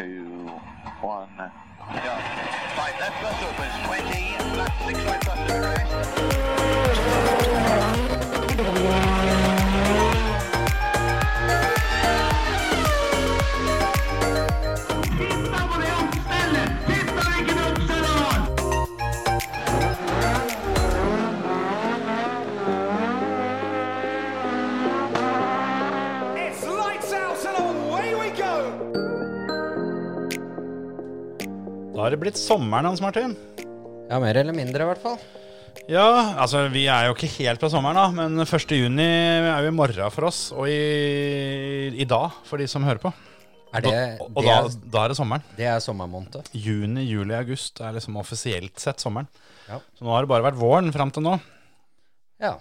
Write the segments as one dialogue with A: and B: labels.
A: two, one. Yeah. Right, left bus opens, 20, left six right bus to rest.
B: Har det blitt sommeren hans, Martin.
C: Ja, mer eller mindre i hvert fall.
B: Ja, altså vi er jo ikke helt på sommeren da, men 1. juni er jo i morgen for oss, og i, i dag for de som hører på.
C: Er det,
B: og og
C: det,
B: da,
C: er,
B: da er det sommeren.
C: det er sommermåned.
B: Juni, juli, august er liksom offisielt sett sommeren.
C: Ja.
B: Så nå har det bare vært våren fram til nå.
C: Ja.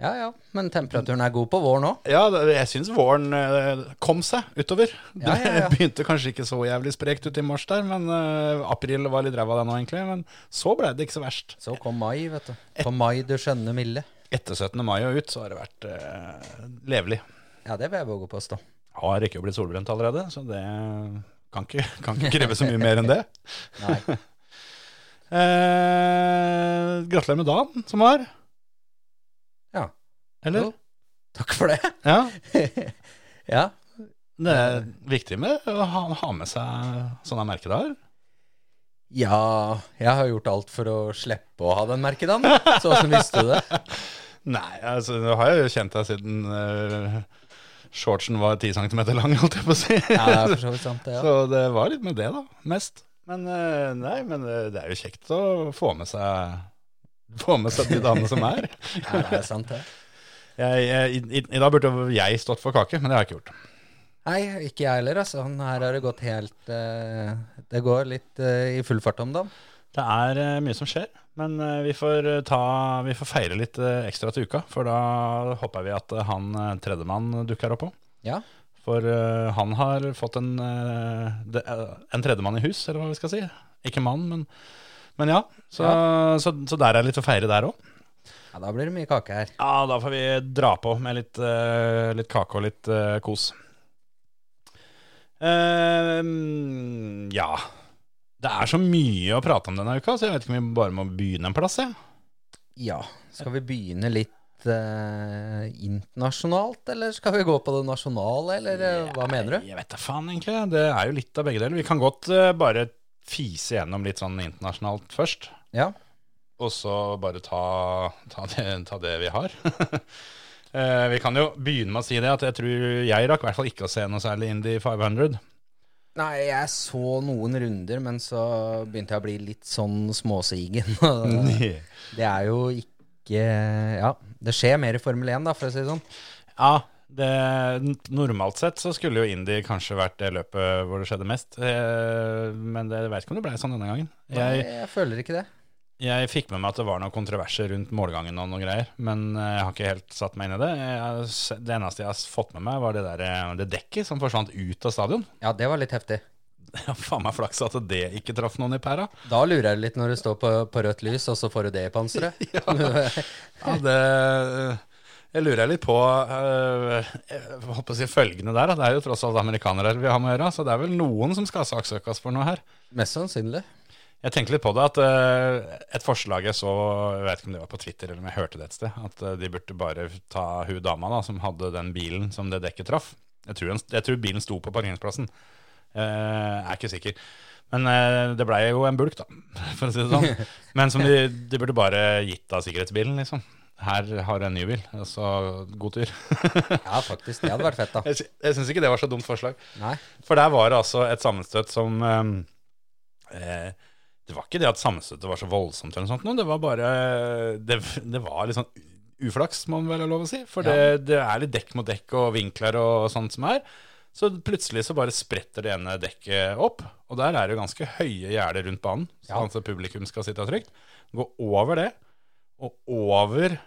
C: Ja ja, men temperaturen er god på våren òg.
B: Ja, jeg syns våren eh, kom seg utover.
C: Ja, ja, ja.
B: Det begynte kanskje ikke så jævlig sprekt ut i mars der, men eh, april var litt ræva det nå, egentlig. Men så ble det ikke så verst.
C: Så kom mai, vet du. På mai du skjønner milde.
B: Etter 17. mai og ut så har det vært uh, levelig.
C: Ja, det vil jeg våge å påstå.
B: Har ikke blitt solbrent allerede, så det kan ikke, kan ikke kreve så mye mer enn det.
C: Nei.
B: Eh, gratulerer med dagen som var. Eller?
C: Jo. Takk for det.
B: Ja.
C: Ja.
B: Det er viktig med å ha, ha med seg sånne merkedager.
C: Ja, jeg har gjort alt for å slippe å ha den merkedagen. Så åssen visste du det?
B: Nei, altså, nå har jeg jo kjent deg siden uh, shortsen var 10 cm lang, holdt jeg på å si.
C: Ja, det er for så vidt sant, det. Ja.
B: Så det var litt med det, da. Mest. Men uh, nei, men eh, det er jo kjekt å få med seg Få med seg de damene som er.
C: ja, det er sant, det.
B: Jeg, jeg, i, i, I dag burde jeg stått for kake, men det har jeg ikke gjort.
C: Nei, ikke jeg heller, altså. Her har det gått helt uh, Det går litt uh, i full fart om dagen.
B: Det er uh, mye som skjer, men vi, får ta, vi får feire litt ekstra til uka. For da håper vi at han tredjemann dukker opp òg.
C: Ja.
B: For han har fått en, eh, en tredjemann i hus, eller hva vi skal si. Ikke mann, men, men ja. Så, så, så der er litt å feire der òg.
C: Ja, da blir det mye kake her.
B: Ja, da får vi dra på med litt, uh, litt kake og litt uh, kos. Uh, ja. Det er så mye å prate om denne uka, så jeg vet ikke om vi bare må begynne en plass. Jeg.
C: Ja. Skal vi begynne litt eh, internasjonalt, eller skal vi gå på det nasjonale, eller eh, hva mener du?
B: Jeg vet da faen, egentlig. Det er jo litt av begge deler. Vi kan godt bare fise gjennom litt sånn internasjonalt først.
C: Ja.
B: Og så bare ta, ta, det, ta det vi har. Eh, vi kan jo begynne med å si det at jeg tror jeg rakk i hvert fall ikke å se noe særlig Indy 500.
C: Nei, jeg så noen runder, men så begynte jeg å bli litt sånn småsigen. det er jo ikke Ja, det skjer mer i Formel 1, da, for å si det sånn.
B: Ja, det, normalt sett så skulle jo Indy kanskje vært det løpet hvor det skjedde mest. Eh, men det, jeg vet ikke om det ble sånn denne gangen.
C: Nei,
B: Jeg,
C: jeg føler ikke det.
B: Jeg fikk med meg at det var noen kontroverser rundt målgangen og noen greier, men eh, jeg har ikke helt satt meg inn i det. Jeg, det eneste jeg har fått med meg, var det, der, eh, det dekket som forsvant ut av stadion.
C: Ja, det var litt heftig.
B: Ja, faen meg flaks at det ikke traff noen i pæra.
C: Da lurer jeg litt når du står på, på rødt lys, og så får du det i panseret.
B: Ja, det Jeg lurer litt på øh, Jeg håper å si følgende der. da. Det er jo tross alt amerikanere vi har med å gjøre, så det er vel noen som skal saksøkes for noe her.
C: Mest sannsynlig.
B: Jeg tenkte litt på det, at uh, et forslag jeg så, jeg vet ikke om det var på Twitter eller om jeg hørte det et sted, at uh, de burde bare ta hun dama da, som hadde den bilen som det dekket traff. Jeg tror, en, jeg tror bilen sto på parkeringsplassen. Uh, jeg er ikke sikker. Men eh, det blei jo en bulk, da, for å si det sånn. Men som de, de burde bare gitt av sikkerhetsbilen, liksom. Her har jeg en ny bil, så god tur.
C: Ja, faktisk. Det hadde vært fett, da.
B: jeg jeg syns ikke det var så dumt forslag.
C: Nei.
B: For der var det altså et sammenstøt som eh, eh, Det var ikke det at sammenstøtet var så voldsomt, eller noe sånt, det var bare Det, det var litt sånn uflaks, må man vel ha lov å si. For det, det er litt dekk mot dekk og vinkler og sånt som er. Så plutselig så bare spretter det ene dekket opp, og der er det jo ganske høye gjerder rundt banen, så
C: Ja.
B: altså publikum skal sitte trygt. Gå over det, og over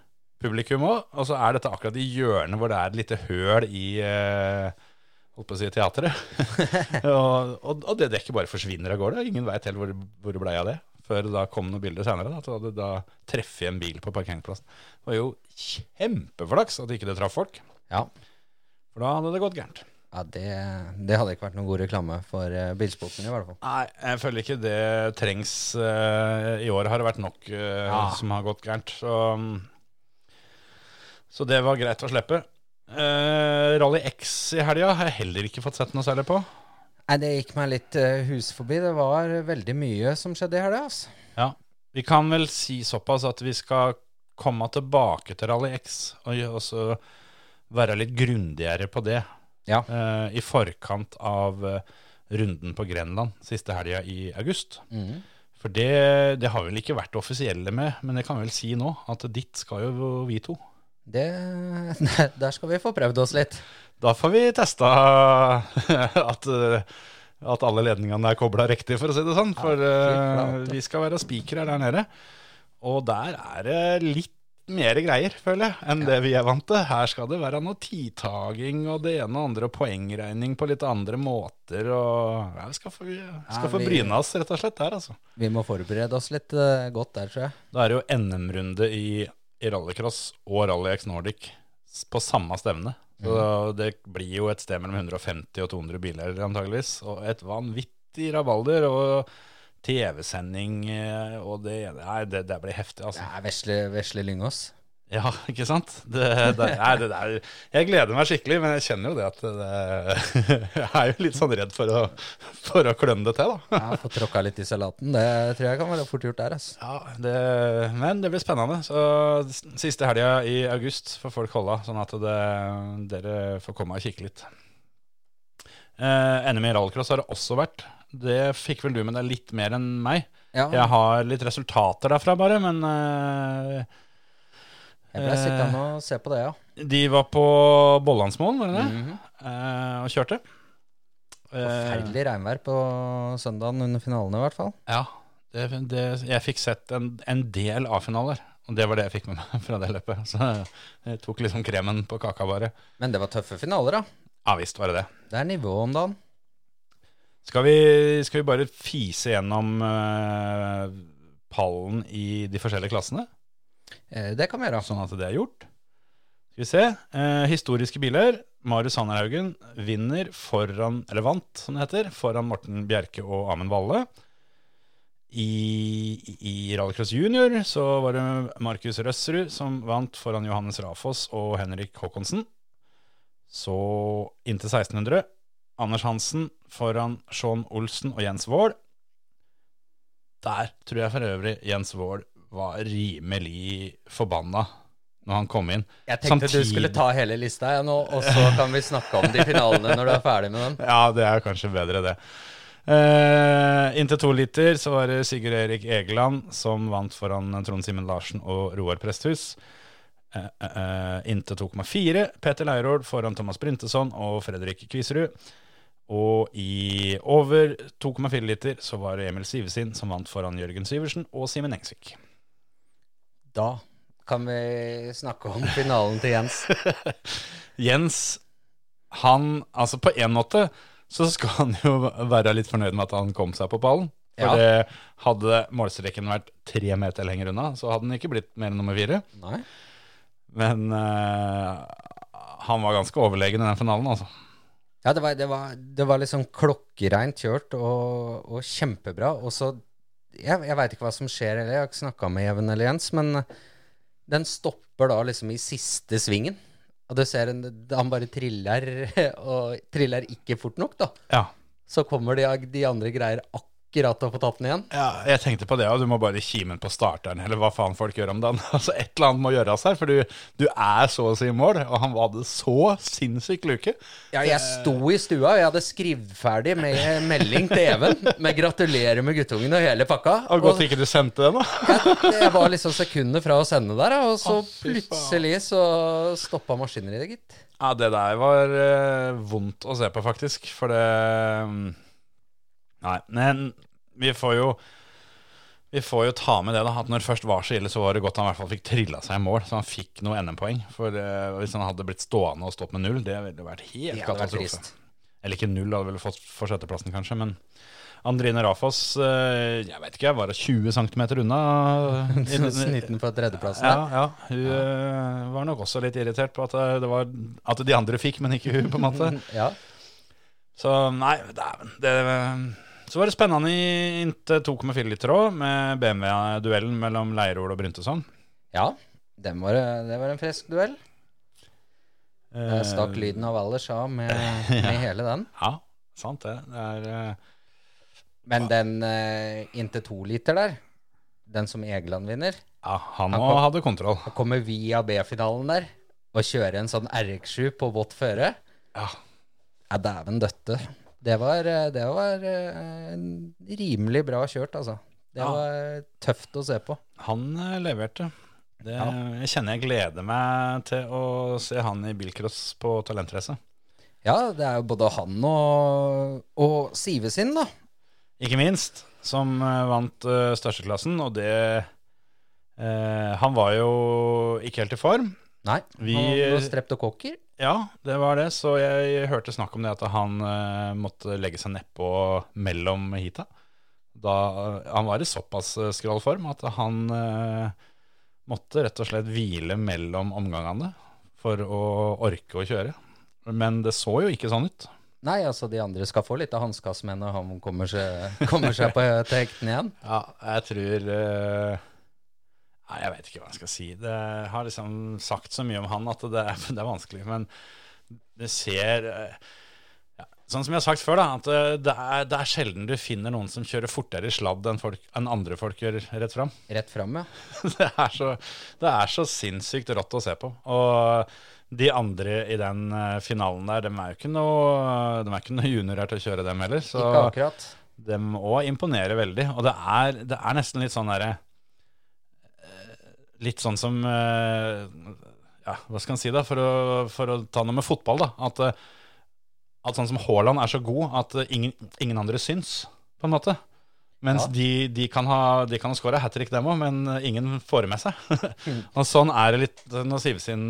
B: publikum òg, og så er dette akkurat i hjørnet hvor det er et lite høl i eh, holdt på å si teatret. og, og, og det dekket bare forsvinner av gårde. Ingen veit helt hvor, hvor det blei av det. Før det da kom noen bilder senere. Da, da, da treffer jeg en bil på parkeringsplassen. Det var jo kjempeflaks at ikke det traff folk.
C: Ja.
B: For da hadde det gått gærent.
C: Ja, det, det hadde ikke vært noen god reklame for uh, bilsporten, i hvert fall.
B: Nei, jeg føler ikke det trengs. Uh, I år har det vært nok uh,
C: Ja.
B: som har gått gærent. Så, så det var greit å slippe. Eh, Rally X i helga har jeg heller ikke fått sett noe særlig på.
C: Nei, det gikk meg litt uh, hus forbi. Det var veldig mye som skjedde i helga, altså.
B: Ja, Vi kan vel si såpass at vi skal komme tilbake til Rally X og også være litt grundigere på det.
C: Ja.
B: uh, I forkant av eh, runden på Grenland siste helga i august.
C: Mm.
B: For det, det har vi vel ikke vært offisielle med, men det kan vi vel si nå. At dit skal jo vi to.
C: Det, der skal vi få prøvd oss litt.
B: Da får vi testa at, eh, at alle ledningene er kobla riktig, for å si det sånn. For eh, vi skal være spikere der nede. Og der er det litt mer greier, føler jeg, enn det vi er vant til. Her skal det være noe tidtaging og det ene og andre, og poengregning på litt andre måter. Og ja, vi skal få, vi skal
C: Ja,
B: få
C: vi-
B: bryne oss rett og slett der, altså.
C: Vi må forberede oss litt uh, godt der, tror jeg.
B: Da er det jo NM-runde i, i rallycross og Rally X Nordic på samme stevne. Så det blir jo et sted mellom 150 og 200 biler antageligvis. Og et vanvittig rabalder og TV-sending eh, og det Nei, det, det blir heftig, altså.
C: Det er vesle, vesle Lyngås.
B: Ja, ikke sant? Det, det, nei, det jeg gleder meg skikkelig, men jeg kjenner jo det at det, Jeg er jo litt sånn redd for å, for å klønne det til, da.
C: Ja, Få tråkka litt i salaten. Det tror jeg kan være fort gjort der, altså.
B: Ja, det, men det blir spennende. Så Siste helga i august får folk holde, sånn at det, dere får komme og kikke litt. Eh, NM i rallcross har det også vært. Det fikk vel du med deg litt mer enn meg.
C: Ja,
B: Jeg har litt resultater derfra, bare, men eh,
C: jeg ble sittende og se på det, ja.
B: de var på Bollandsmoen, var det det?
C: Mm
B: -hmm. og kjørte. Eh,
C: Forferdelig regnvær på søndagen under finalen, i hvert fall.
B: Ja, det, det, jeg fikk sett en, en del A-finaler, og det var det jeg fikk med meg fra det løpet. Så jeg tok liksom kremen på kaka bare.
C: Men det var tøffe finaler, da.
B: Ja visst var det det.
C: Det er nivå om dagen.
B: Skal vi, skal vi bare fise gjennom uh, pallen i de forskjellige klassene,
C: Eh, Det kan vi gjøre.
B: sånn at det er gjort? Skal vi se. Eh, historiske biler. Marius Sannerhaugen vinner foran, eller vant, som det heter, foran Morten Bjerke og Amund Valle. I, i Rallycross Junior så var det Markus Røsserud som vant foran Johannes Rafoss og Henrik Håkonsen. Så inntil 1600 Anders Hansen foran Sean Olsen og Jens Wold. Der tror jeg for øvrig Jens Wold var rimelig forbanna når han kom inn.
C: Jeg tenkte du skulle ta hele lista jeg nå, og så kan vi snakke om de finalene når du er ferdig med dem.
B: Ja, det er kanskje bedre, det. Eh, inntil to liter så var det Sigurd Erik Egeland som vant foran Trond Simen Larsen og Roar Presthus. Eh, eh, eh, inntil 2,4 Peter Leirol foran Thomas Bryntesson og Fredrik Kviserud. Og i over 2,4 liter så var det Emil Sivesin som vant foran Jørgen Syversen og Simen Engsvik.
C: Da kan vi snakke om finalen til Jens.
B: Jens, han Altså, på en måte så skal han jo være litt fornøyd med at han kom seg på ballen. For
C: Ja.
B: det hadde målstreken vært tre meter lenger unna, så hadde han ikke blitt mer enn nummer fire.
C: Nei.
B: Men uh, han var ganske overlegen i den finalen, altså.
C: Ja, det var, det var, det var liksom klokkereint kjørt og, og kjempebra. Og så Jeg, jeg veit ikke hva som skjer, eller jeg har ikke snakka med Even eller Jens, men den stopper da liksom i siste svingen. Og du ser en, han bare triller, og triller ikke fort nok, da.
B: Ja.
C: Så kommer de, de andre greier akkurat å få tatt den igjen.
B: ja, jeg tenkte på det, og du må bare kime den på starteren, eller hva faen folk gjør om dagen. Altså, et eller annet må gjøres her, for du, du er så å si i mål, og han hadde så sinnssyk luke.
C: Ja, jeg sto i stua, og jeg hadde skrevet ferdig med melding til Even med 'gratulerer med guttungen' og hele pakka.
B: Og godt ikke du sendte den, da.
C: Jeg var liksom sekundet fra å sende der, og så plutselig så stoppa maskineriet, gitt.
B: Ja, det der var eh, vondt å se på, faktisk. For det mm, Nei, men vi får jo vi får jo ta med det, da, at når det først var så ille, så var det godt han i hvert fall fikk trilla seg i mål, så han fikk noe NM-poeng. For uh, hvis han hadde blitt stående og stått med null, det ville vært helt
C: Det
B: katastrofe. Eller ikke null, hadde vel fått for sjetteplassen, kanskje, men Andrine Rafoss, uh, jeg vet ikke, var det 20 cm unna?
C: Snitten på tredjeplassen.
B: Ja, ja. Hun eh, var nok også litt irritert på at, eh, det var, at de andre fikk, men ikke hun, på en måte.
C: Ja.
B: Så nei, dæven. Det, så var det spennende i inntil 2,4 liter òg, med BMW-duellen mellom Leirol og Bryntesson.
C: Ja, den var, det var en frisk duell.
B: Eh,
C: Jeg stakk lyden av Wallers av med, med hele den.
B: Ja, sant det. Det er uh,
C: Men den uh, inntil to liter der, den som Egeland vinner,
B: Ja, han
C: Han kom-
B: hadde kontroll.
C: Han kommer via B-finalen der og kjører en sånn RX7 på vått føre
B: Ja.
C: Ja, dæven døtte. Det var, eh, det var eh, rimelig bra kjørt, altså. Det
B: Ja.
C: var tøft å se på.
B: Han eh, leverte. Det,
C: Ja.
B: Jeg kjenner jeg gleder meg til å se han i bilcross på talentrace.
C: Ja, det er jo både han og, og Sive sin, da.
B: Ikke minst, som eh, vant uh, størsteklassen, og det eh, Han var jo ikke helt i form.
C: Nei,
B: Vi-
C: var streptokokker.
B: Ja, det var det, så jeg hørte snakk om det at han uh, måtte legge seg nedpå mellom heata. Da, han var i såpass eh, skral form at han uh, måtte rett og slett hvile mellom omgangene for å orke å kjøre. Men det så jo ikke sånn ut.
C: Nei, altså de andre skal få litt av hanskast med når han kommer seg, kommer seg på, til hektene igjen.
B: Ja, jeg tror eh, Nei, jeg vet ikke hva jeg skal si. Det har liksom sagt så mye om han at det det er vanskelig. Men det ser eh, ja, Sånn som jeg har sagt før, da, at eh, det er, det er sjelden du finner noen som kjører fortere i sladd enn, folk, enn andre folk gjør rett fram.
C: Rett fram, ja.
B: Det er, så, det er så sinnssykt rått å se på. Og de andre i den eh, finalen der, de er jo ikke noe, de er ikke noe juniorer til å kjøre dem heller. Så
C: Ikke akkurat.
B: de òg imponerer veldig. Og det er, det er nesten litt sånn derre Litt sånn som eh, Ja, hva skal en si, da? For å, for å ta noe med fotball, da. At, eh, at sånn som Haaland er så god at eh, ingen, ingen andre syns, på en måte. Mens
C: Ja.
B: de, de kan ha De kan skåre hat trick, dem òg, men ingen får med seg. og sånn er det litt når Sivesin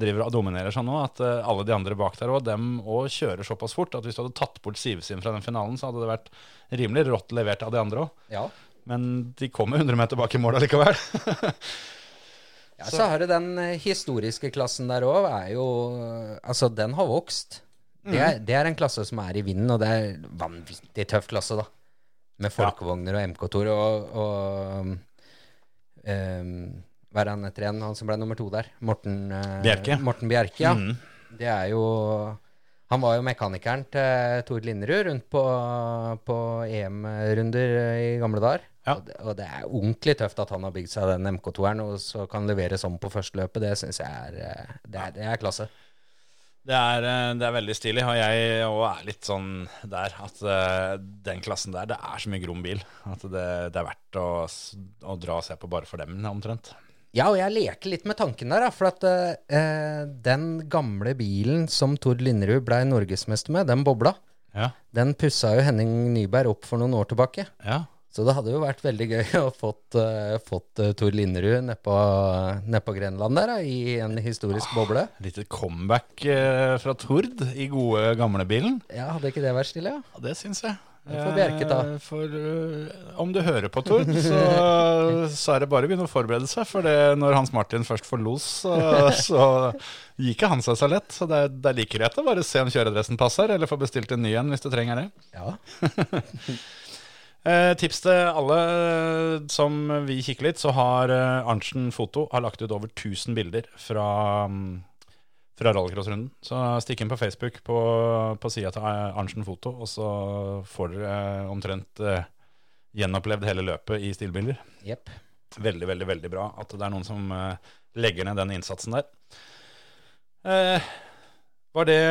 B: driver og dominerer sånn nå, at alle de andre bak der òg, dem òg kjører såpass fort at hvis du hadde tatt bort Sivesin fra den finalen, så hadde det vært rimelig rått levert av de andre òg.
C: Ja.
B: Men de kommer 100 meter bak i mål allikevel.
C: ja. Så har du den eh, historiske klassen der òg, er Altså, den har vokst. Det er, det er en klasse som er i vinden, og det er en vanvittig tøff klasse, da. Med folkevogner og MK-tor og, og um, Hva er han etter igjen, han som ble nummer to der? Morten uh,
B: Bjerke.
C: Morten Bjerke, ja.
B: Mm.
C: Det er jo Han var jo mekanikeren til Tord Linderud rundt på, på EM-runder i gamle dager.
B: Ja.
C: Og, det, og det er ordentlig tøft at han har bygd seg den MK2-eren og så kan levere sånn på førsteløpet. Det syns jeg er, eh, det er, det er klasse.
B: Det er, eh, det er veldig stilig, og jeg òg er litt sånn der at eh, den klassen der, det er så mye grom bil at det, det er verdt å, å dra og se på bare for dem, omtrent.
C: Ja, og jeg leker litt med tanken der, da, for at eh, den gamle bilen som Tord Linderud ble norgesmester med, den bobla,
B: Ja,
C: den pussa jo Henning Nyberg opp for noen år tilbake.
B: ja.
C: Så det hadde jo vært veldig gøy å fått, uh, fått uh, Tor Linderud nedpå ned på Grenland der, da, i en historisk boble.
B: Lite comeback uh, fra Tord i gode gamlebilen.
C: Ja, Hadde ikke det vært stille? Ja?
B: Ja, det syns jeg.
C: Det får Bjerke.
B: Eh, For eh, om du hører på Tord, så, så er det bare å begynne å forberede seg. For det, når Hans Martin først får los, så, så gir ikke han seg så lett. Så det, er- det er like greit å bare se om kjøredressen passer, eller få bestilt en ny en hvis du trenger det.
C: Ja.
B: Eh, tips til alle eh, som vil kikke litt, så har eh, Arntzen Foto har lagt ut over 1000 bilder fra, mm, fra rallycrossrunden. Så stikk inn på Facebook på, på sida til Arntzen Foto, og så får dere eh, omtrent eh, gjenopplevd hele løpet i stillbilder.
C: Yep.
B: Veldig, veldig veldig bra at det er noen som eh, legger ned den innsatsen der. Eh, var det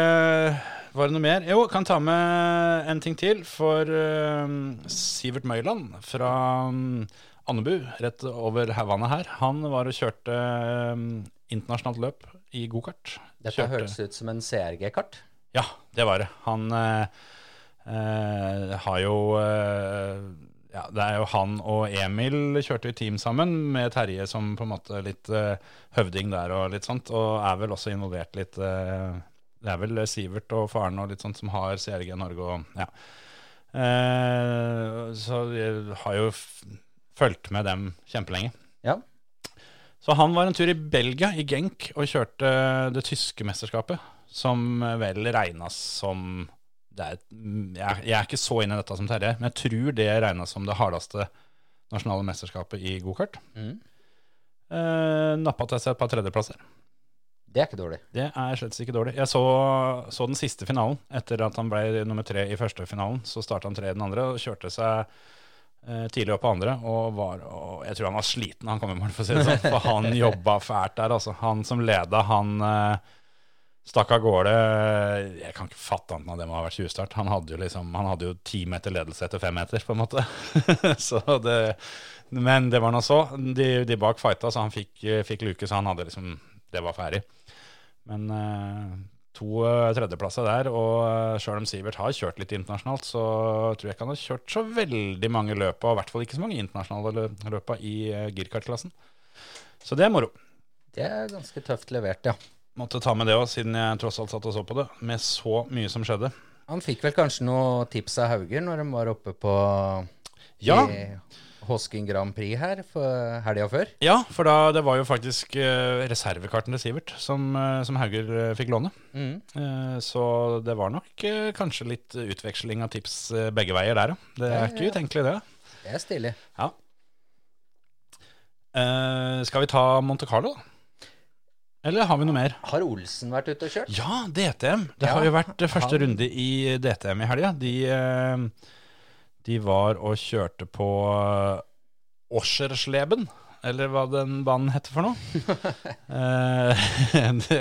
B: Var det noe mer? Jo, kan ta med en ting til. For eh, Sivert Møyland fra um, Andebu, rett over vannet her, han var og kjørte eh, internasjonalt løp i gokart.
C: Dette
B: Kjørte-
C: hørtes ut som en CRG-kart.
B: ja, det var det. Han eh, eh, har jo eh, Ja, det er jo han og Emil kjørte i team sammen, med Terje som på en måte litt eh, høvding der og litt sånt, og er vel også involvert litt eh, Det er vel Sivert og faren og litt sånt som har CRG Norge og ja. Eh, så jeg har jo fulgt med dem kjempelenge.
C: Ja.
B: Så han var en tur i Belgia, i Genk, og kjørte det tyske mesterskapet, som vel regnas som det er, jeg, jeg er ikke så inne i dette som Terje, men jeg tror det regnes som det hardeste nasjonale mesterskapet i gokart.
C: Mm.
B: Eh, nappa til seg et par tredjeplasser.
C: Det er ikke dårlig.
B: Det er slett ikke dårlig. Jeg så, så den siste finalen. Etter at han ble nummer tre i første finalen, så starta han tre i den andre og kjørte seg eh, tidlig opp på andre. Og, var, og jeg tror han var sliten han kom i morgen, for å si det sånn. For han jobba fælt der, altså. Han som leda, han eh, stakk av gårde. Jeg kan ikke fatte annet enn det må ha vært 20-start. Han hadde jo liksom, han hadde jo ti meter ledelse etter fem meter, på en måte. så det, men det var nå så. De, de bak fighta, så han fikk, fikk luke, så han hadde liksom Det var ferdig. Men eh, to uh, tredjeplasser der, og uh, sjøl om Sivert har kjørt litt internasjonalt, så tror jeg ikke han har kjørt så veldig mange løp, og i hvert fall ikke så mange internasjonale lø- løpa i girkartklassen. girkart-klassen. Så det er moro.
C: Det er ganske tøft levert, ja.
B: Måtte ta med det òg, siden jeg tross alt satt og så på det, med så mye som skjedde.
C: Han fikk vel kanskje noe tips av Hauger når de var oppe på
B: Ja,
C: i Hosking Grand Prix her for helga før.
B: ja for da, det var jo faktisk uh, reservekarten til Sivert som, uh, som Hauger uh, fikk låne.
C: Mm.
B: Så det var nok kanskje litt utveksling av tips begge veier der, ja. Det er
C: Ja,
B: ikke utenkelig, det.
C: Det er stilig.
B: Ja. Skal vi ta Monte Carlo, da? Eller har vi noe mer?
C: Har Olsen vært ute og kjørt?
B: Ja, DTM. Det
C: Ja,
B: har jo vært første runde i DTM i helga. De, de var og kjørte på Åsersleben, eller hva den banen heter for noe. Eh, det,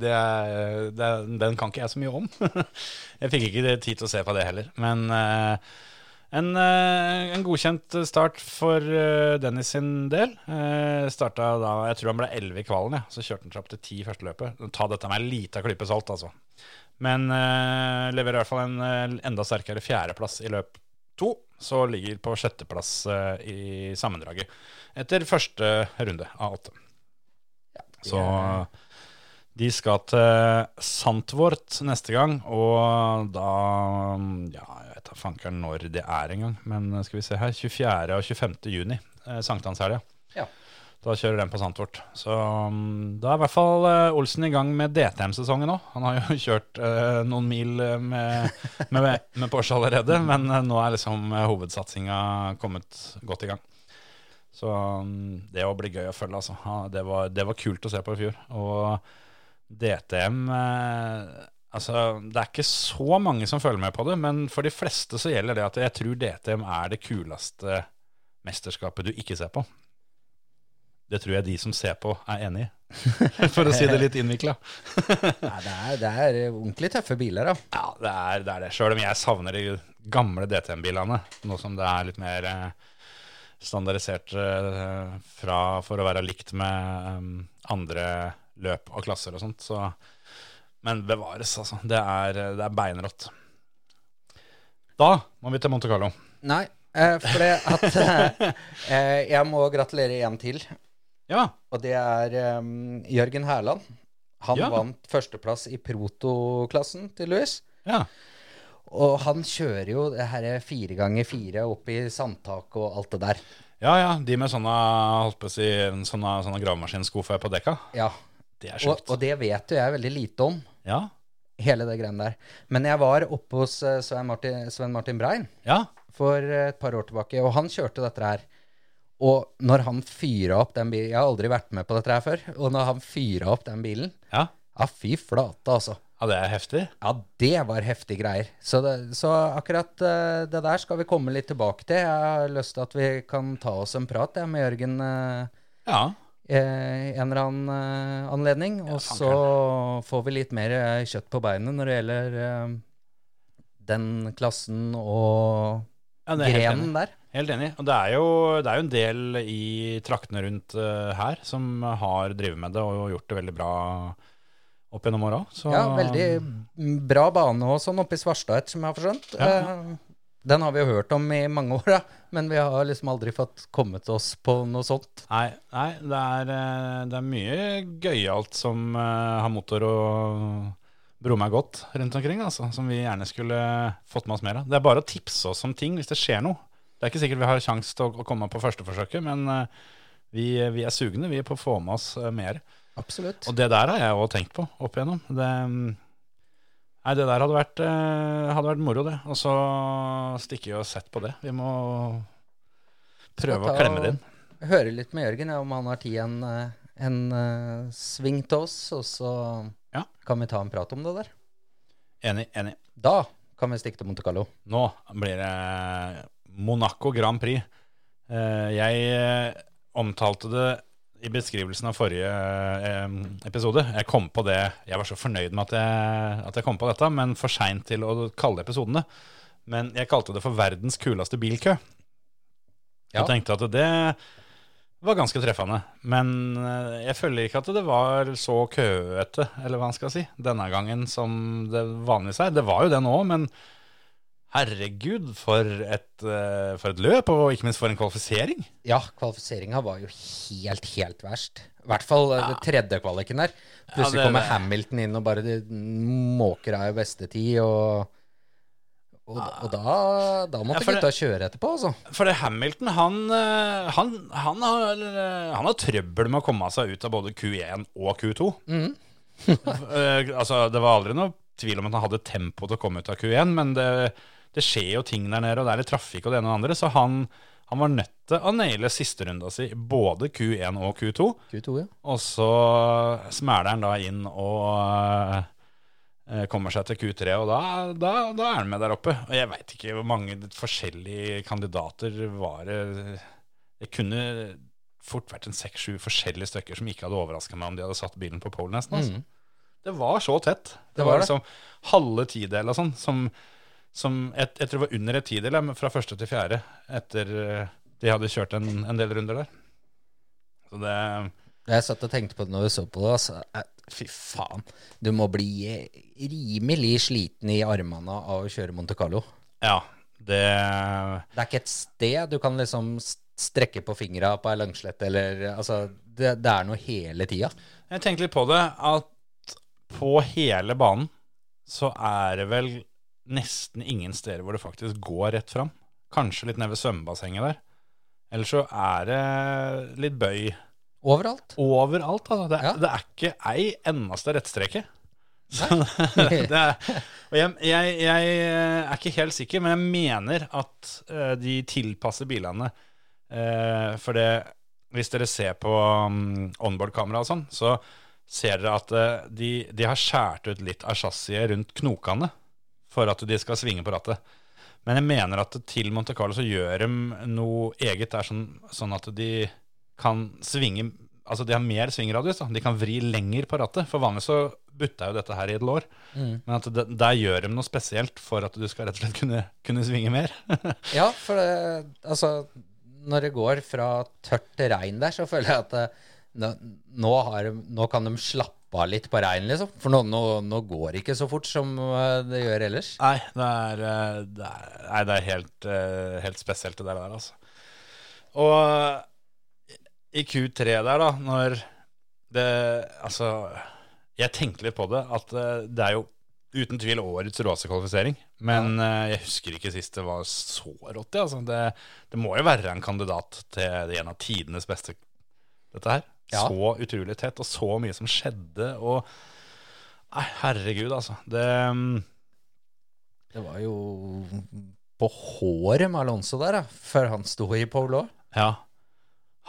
B: det er, det den kan ikke jeg så mye om. jeg fikk ikke tid til å se på det heller. Men eh, en, eh, en godkjent start for eh, Dennis sin del. Starta da, Jeg tror han ble 11 i kvalen, ja. så kjørte han seg opp til 10 i første løpet. Ta dette med ei lita klype salt, altså. Men eh, leverer i hvert fall en eh, enda sterkere fjerdeplass i løp to. Så ligger på sjetteplass eh, i sammendraget etter første runde av åtte. Så de skal til Santvort neste gang, og da Ja, jeg vet da fankeren når det er engang, men skal vi se her. 24. og 25. juni, eh, sankthanshelga.
C: Ja.
B: Da kjører den på Santvort. Så mm, da er i hvert fall eh, Olsen i gang med DTM-sesongen òg. Han har jo kjørt eh, noen mil eh, med, med, med Porsche allerede, men eh, nå er liksom hovedsatsinga kommet godt i gang. Så mm, det å bli gøy å følge, altså. Det, var, det var kult å se på i fjor. Og DTM eh, Altså, det er ikke så mange som følger med på det, men for de fleste så gjelder det at jeg tror DTM er det kuleste mesterskapet du ikke ser på. Det tror jeg de som ser på, er enig i. For å si det litt innvikla.
C: Det, det er ordentlig tøffe biler, da.
B: Ja, det er det. Er det. Sjøl om jeg savner de gamle DTM-bilene, nå som det er litt mer eh, standardisert eh, fra, for å være likt med eh, andre løp og klasser og sånt. Så, men bevares, altså. Det er, det er beinrått. Da må vi til Monte Carlo.
C: Nei, eh, for det at eh, Jeg må gratulere igjen til,
B: Ja.
C: og det er um, Jørgen Herland. Han
B: Ja.
C: vant førsteplass i protoklassen til Louis.
B: ja.
C: Og han kjører jo det her fire ganger fire opp i sandtak og alt det der.
B: Ja, ja. De med sånne, holdt på å si, sånne, sånne gravemaskinskuffer på dekka.
C: Ja,
B: Det er
C: og,
B: sjukt.
C: og det vet jo jeg veldig lite om,
B: Ja.
C: hele det greiene der. Men jeg var oppe hos eh, Svein Martin, Sven Martin Brein
B: ja.
C: for et par år tilbake, og han kjørte dette her. Og når han fyra opp den bilen Jeg har aldri vært med på dette her før. Og når han fyra opp den bilen
B: Ja.
C: Ja, fy flate, altså.
B: Ja, det er heftig.
C: Ja, det var heftige greier. Så, det, så akkurat eh, det der skal vi komme litt tilbake til. Jeg har lyst til at vi kan ta oss en prat jeg, med Jørgen eh,
B: Ja.
C: eh, en eller annen eh, anledning. Og så får vi litt mer eh, kjøtt på beinet når det gjelder eh, den klassen og
B: ja det er helt enig.
C: grenen der.
B: Helt enig. Og det er jo, det er jo en del i traktene rundt uh, her som har drevet med det og gjort det veldig bra opp gjennom åra.
C: Ja, veldig bra bane og sånn oppe i Svarstad, som jeg har forstått.
B: Ja.
C: Uh, Den har vi jo hørt om i mange år, da. men vi har liksom aldri fått kommet oss på noe sånt.
B: Nei, nei det, er, eh, det er mye gøyalt som uh, har motor og bror meg godt rundt omkring, altså, som vi gjerne skulle fått med oss mer av. Det er bare å tipse oss om ting hvis det skjer noe. Det er ikke sikkert vi har sjanse til å, komme på første forsøket, men eh, vi, vi er sugne vi er på å få med oss eh, mer.
C: Absolutt.
B: Og det der har jeg òg tenkt på opp igjennom. Det mm, Nei, det der hadde vært, eh, hadde vært moro, det. Og så stikker vi og sett på det. Vi må prøve å klemme det inn.
C: Høre litt med Jørgen om han har tid en, en eh, sving til oss, og så
B: Ja.
C: kan vi ta en prat om det der.
B: Enig, enig.
C: Da kan vi stikke til Monte Carlo.
B: Nå blir det Monaco Grand Prix. Eh, Jeg eh, omtalte det i beskrivelsen av forrige eh, episode. Jeg kom på det Jeg var så fornøyd med at jeg, at jeg kom på dette, men for seint til å kalle episodene. Men jeg kalte det for verdens kuleste bilkø.
C: Ja.
B: Tenkte at det var ganske treffende. Men jeg føler ikke at det var så køete, eller hva man skal si, denne gangen som det vanligvis er. Det var jo det nå, men herregud, for et, eh, for et løp, og ikke minst for en kvalifisering.
C: Ja, kvalifiseringa var jo helt, helt verst. I hvert fall ja. det tredje kvaliken der. Plutselig
B: Ja, det-
C: kommer
B: det-
C: Hamilton inn og bare måker av i beste tid, og og, og da, da måtte
B: Ja, det-
C: gutta kjøre etterpå, altså.
B: For det Hamilton, han, eh, han, han, har, eh, han har trøbbel med å komme seg ut av både Q1 og Q2. Mm. altså, det var aldri noe tvil om at han hadde tempo til å komme ut av Q1, men det, det skjer jo ting der nede, og det er litt trafikk og det ene og det andre, så han, han var nødt til å naile sisterunda si både Q1 og Q2.
C: Q2, ja.
B: Og så smæler han da inn og eh, kommer seg til Q3, og da, da, da er han med der oppe. Og jeg veit ikke hvor mange forskjellige kandidater var det Det kunne fort vært en seks-sju forskjellige stykker som ikke hadde overraska meg om de hadde satt bilen på pole, nesten. Altså. Det var så tett. Det,
C: Det
B: var,
C: var det.
B: liksom halve tidel og sånn som, som jeg, jeg tror det var under et tidel fra første til fjerde etter eh, de hadde kjørt en, en del runder der. Så det
C: Jeg satt og tenkte på det når vi så på det. Altså, eh, fy faen. Du må bli eh, rimelig sliten i armene av å kjøre Monte Carlo.
B: Ja, det
C: Det er ikke et sted du kan liksom strekke på fingra på ei langslette, eller Altså, det, det er noe hele tida.
B: Jeg tenkte litt på det, at på hele banen så er det vel nesten ingen steder hvor det faktisk går rett fram. Kanskje litt nede ved svømmebassenget der. Eller så er det litt bøy
C: Overalt.
B: overalt. Altså. Det,
C: Ja.
B: det er ikke ei eneste rettstreke. Er, og jeg, jeg, jeg er ikke helt sikker, men jeg mener at eh, de tilpasser bilene. Eh, for det, hvis dere ser på um, onboard-kamera og sånn, så ser dere at eh, de, de har skjært ut litt av chassiset rundt knokene for at de skal svinge på rattet. Men jeg mener at til Monte Carlo så gjør de noe eget der, sånn, sånn at de kan svinge Altså de har mer svingradius. da De kan vri lenger på rattet. For vanligvis så butta jo dette her i et lår. Men at det, der gjør de noe spesielt for at du skal rett og slett kunne, kunne svinge mer.
C: Ja, for det Altså, når det går fra tørt til regn der, så føler jeg at eh, nå, nå, har, nå kan de slappe av litt på regn, liksom. For nå, nå, nå går det ikke så fort som eh, det gjør ellers.
B: Nei, det er, eh, det er, nei, det er helt, eh, helt spesielt det der, altså. Og i Q3 der, da, når det Altså, jeg tenkte litt på det, at det er jo uten tvil årets råeste kvalifisering. Men eh, jeg husker ikke sist det var så rått. Altså. Det, det må jo være en kandidat til en av tidenes beste, dette her.
C: Ja.
B: Så utrolig tett, og så mye som skjedde. Og Nei, herregud, altså. Det mm,
C: Det var jo på håret med Alonso der, da, før han sto i pole òg.
B: Ja.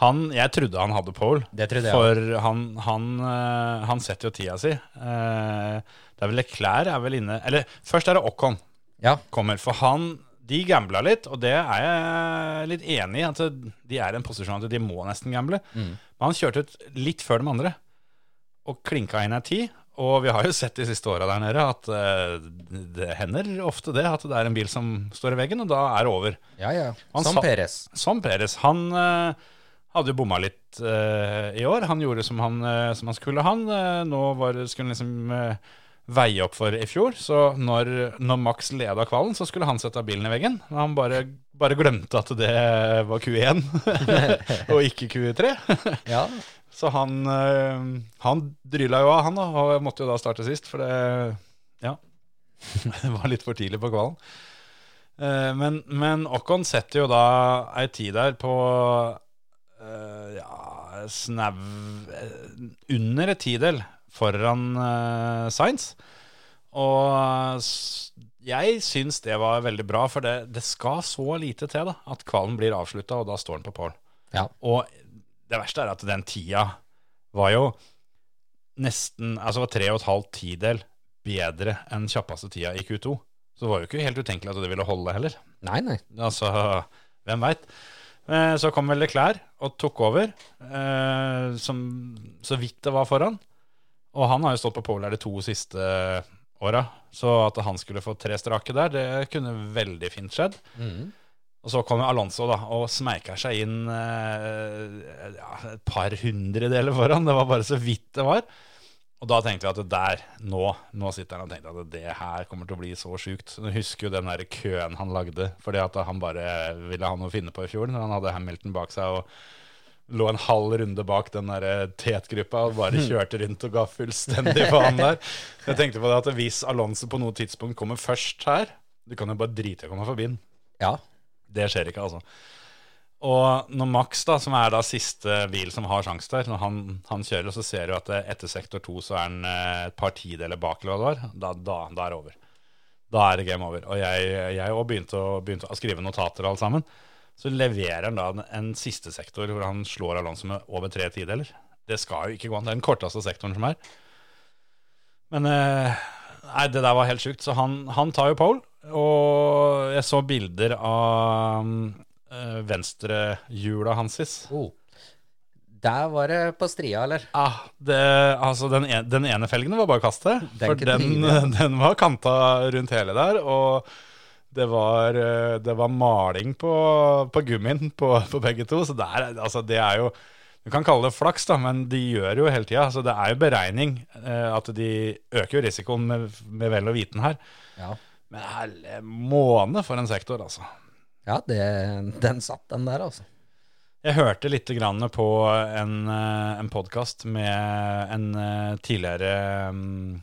B: Han, jeg trodde han hadde pole,
C: Det trodde jeg
B: for han, han, eh, han setter jo tida si. Eh, Det er vel Leclerc er vel inne Eller først er det Ocon
C: Ja.
B: kommer, for han de gambla litt, og det er jeg litt enig i. At de er i en posisjon at de må nesten gamble.
C: Mm.
B: Men han kjørte ut litt før de andre, og klinka inn ei tid. Og vi har jo sett de siste åra der nede at uh, det hender ofte det, at det er en bil som står i veggen, og da er det over.
C: Ja, ja.
B: Han
C: Som Peres.
B: Som Peres. Han uh, hadde jo bomma litt uh, i år. Han gjorde som han, som han skulle, han. Nå var, skulle han liksom veie opp for i fjor. Så når, når Max leda kvalen, så skulle han sette bilen i veggen. Men han bare, bare glemte at det var Q1 og ikke Q3.
C: Ja.
B: Så han, eh, han dryla jo av, han, og måtte jo da starte sist, for det Ja. Det var litt for tidlig på kvalen. Eh, Men, men Ocon setter jo da ei tid der på eh, ja, snau Under et tidel foran uh, Science. Og jeg syns det var veldig bra, for det, det skal så lite til da, at kvalen blir avslutta, og da står den på pål.
C: Ja.
B: Og det verste er at den tida var jo nesten Altså var tre og et halvt tidel bedre enn kjappeste tida i Q2. Så det var jo ikke helt utenkelig at det ville holde heller.
C: Nei, nei.
B: Altså, hvem veit. Så kom vel Leclerc og tok over, eh, som så vidt det var foran. Og han har jo stått på pole de to siste åra, så at han skulle få tre strake der, det kunne veldig fint skjedd. Og så kommer Alonso da, og smeiker seg inn eh, ja, et par hundredeler foran. Det var bare så vidt det var. Og da tenkte jeg at der, nå, nå sitter han og tenker at det her kommer til å bli så sjukt. Du husker jo den der køen han lagde, fordi at han bare ville ha noe å finne på i fjor, når han hadde Hamilton bak seg og lå en halv runde bak den der tetgruppa og bare kjørte rundt og ga fullstendig faen der. Jeg tenkte på det at hvis Alonso på noe tidspunkt kommer først her, du kan jo bare drite i å komme forbi den.
C: Ja.
B: Det skjer ikke, altså. Og når Max, da, som er da siste bil som har sjanse der, når han, han kjører, så ser du at etter sektor 2 så er han eh, et par tideler bak, eller hva det var. Da, da, da er det over. Da er det game over. Og jeg, òg begynte, begynte å skrive notater alle sammen. Så leverer han da en, en siste sektor hvor han slår Alonso med over tre tideler. Det skal jo ikke gå an. Det er den korteste sektoren som er. Men eh, nei, det der var helt sjukt. Så han, han tar jo pole. Og jeg så bilder av øh, venstrehjula hansis.
C: Oh. Der var det på stria, eller?
B: Ah, det, altså den, en, den ene felgen var bare kastet.
C: Den
B: For den, den var kanta rundt hele der. Og det var, eh, det var maling på, på gummien på, på begge to. Så det er, altså, det er jo Du kan kalle det flaks, da, men de gjør jo hele tida. Så det er jo beregning. eh, at de øker jo risikoen med, med vel og viten her.
C: Ja.
B: Men helle måne for en sektor, altså.
C: Ja, det, den satt, den der, altså.
B: Jeg hørte litt grann på en, eh, en podkast med en tidligere mm,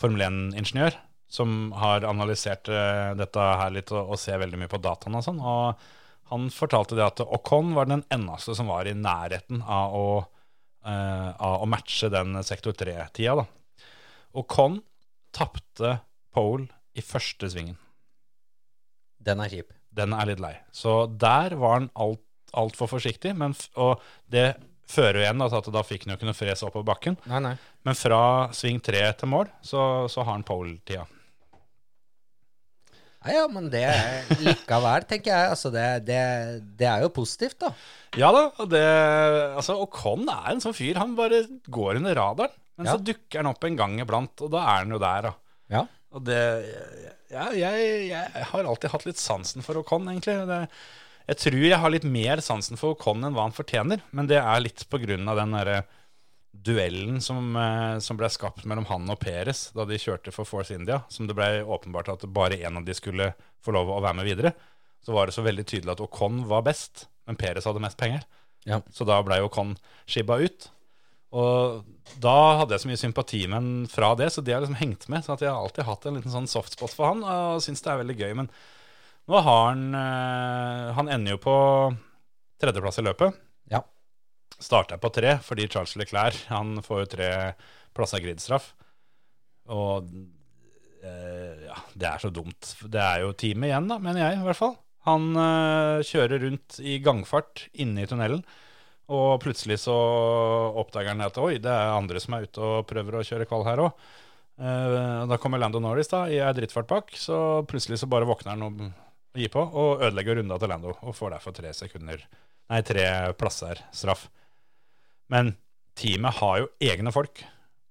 B: Formel 1-ingeniør som har analysert eh, dette her litt og, og ser veldig mye på dataen og sånn. Og han fortalte det at Ocon var den eneste som var i nærheten av å, uh, av å matche den sektor 3-tida. da. Ocon tapte pole i første svingen.
C: Den er kjip.
B: Den er litt lei. Så der var han alt, altfor forsiktig. Men, og det fører jo igjen da, til at da fikk han jo ikke noe fres oppover bakken.
C: Nei, nei.
B: Men fra sving tre til mål, så, så har han pole-tida.
C: Ja, ja, men det likevel, tenker jeg. Altså, det, det, det er jo positivt, da.
B: Ja da, og det Altså, Ocon er en sånn fyr. Han bare går under radaren. Men
C: Ja.
B: så dukker han opp en gang iblant, og da er han jo der, da.
C: Ja.
B: Og det Ja, jeg, jeg har alltid hatt litt sansen for Ocon, egentlig. Det, jeg tror jeg har litt mer sansen for Ocon enn hva han fortjener, men det er litt på grunn av den derre duellen som, eh, som ble skapt mellom han og Peres da de kjørte for Force India, som det ble åpenbart at bare en av de skulle få lov å være med videre. Så var det så veldig tydelig at Ocon var best, men Peres hadde mest penger.
C: Ja.
B: Så da ble Ocon skibba ut. Og da hadde jeg så mye sympati med han fra det, så det har liksom hengt med. Så at jeg har alltid hatt en liten sånn softspot for han, og syns det er veldig gøy. Men nå har han eh, Han ender jo på tredjeplass i løpet.
C: Ja.
B: Starta på tre, fordi Charles Leclerc han får jo tre plasser gridstraff. Og eh, ja, det er så dumt. Det er jo teamet igjen, da, mener jeg i hvert fall. Han eh, kjører rundt i gangfart inne i tunnelen. Og plutselig så oppdager han at oi, det er andre som er ute og prøver å kjøre kval her òg. da kommer Lando Norris da, i ei drittfart bak, så plutselig så bare våkner han og og gir på, og ødelegger runda til Lando, og får derfor tre sekunder Nei, tre plasser straff. Men teamet har jo egne folk,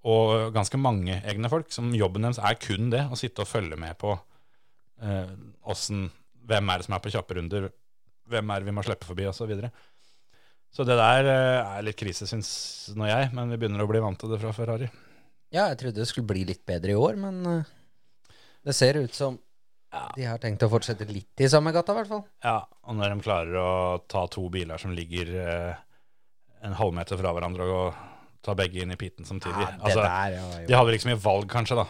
B: og ganske mange egne folk, som jobben deres er kun det, å sitte og følge med på eh, åssen Hvem er det som er på kjappe runder, hvem er det vi må slippe forbi, osv. Så, videre. så det der eh, er litt krise, syns nå jeg, men vi begynner å bli vant til det fra Ferrari.
C: Ja, jeg trodde det skulle bli litt bedre i år, men eh, det ser ut som de har tenkt å fortsette litt i samme gata, i hvert fall.
B: Ja, og når de klarer å ta to biler som ligger eh, en halvmeter fra hverandre og ta begge inn i piten samtidig
C: Ja,
B: altså,
C: der ja.
B: De hadde ikke så mye valg, kanskje, da.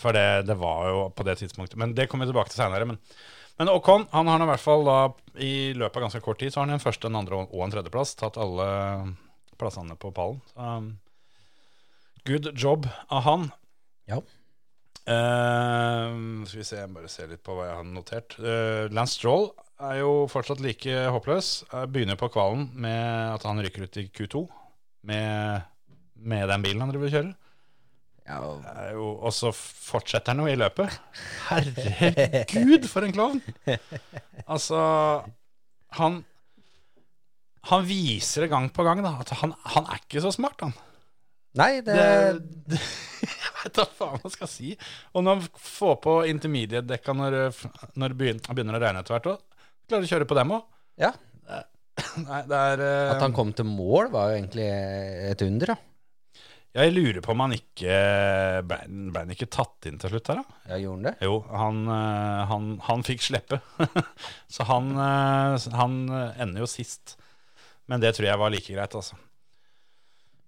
B: For det, det var jo på det tidspunktet. Men det kommer vi tilbake til seinere. Men, men Ocon han har nå i hvert fall da, i løpet av ganske kort tid så har han en første, en andre og en tredjeplass. Tatt alle plassene på pallen. Um, good job av han.
C: Ja.
B: Uh, skal vi se, jeg bare se litt på hva jeg har notert. Uh, Lance Stroll er jo fortsatt like håpløs. Jeg begynner på kvalen med at han rykker ut i Q2 med, med den bilen han driver og kjører.
C: Ja, og-
B: jo, og så fortsetter han jo i løpet. Herregud, for en klovn! Altså Han Han viser det gang på gang da, at han, han er ikke så smart, han.
C: Nei, det,
B: Det, det, jeg vet da faen hva jeg skal si. Og når han får på intermediate-dekka når, når det begynner å regne etter hvert òg, klarer å kjøre på dem òg.
C: Ja.
B: Nei, det er eh,
C: At han kom til mål, var jo egentlig et under, da.
B: Jeg lurer på om han ikke ble, ble han ikke tatt inn til slutt her, da?
C: Ja, gjorde han det?
B: Jo, han, eh, han, han fikk slippe. Så han, eh, han ender jo sist. Men det tror jeg var like greit, altså.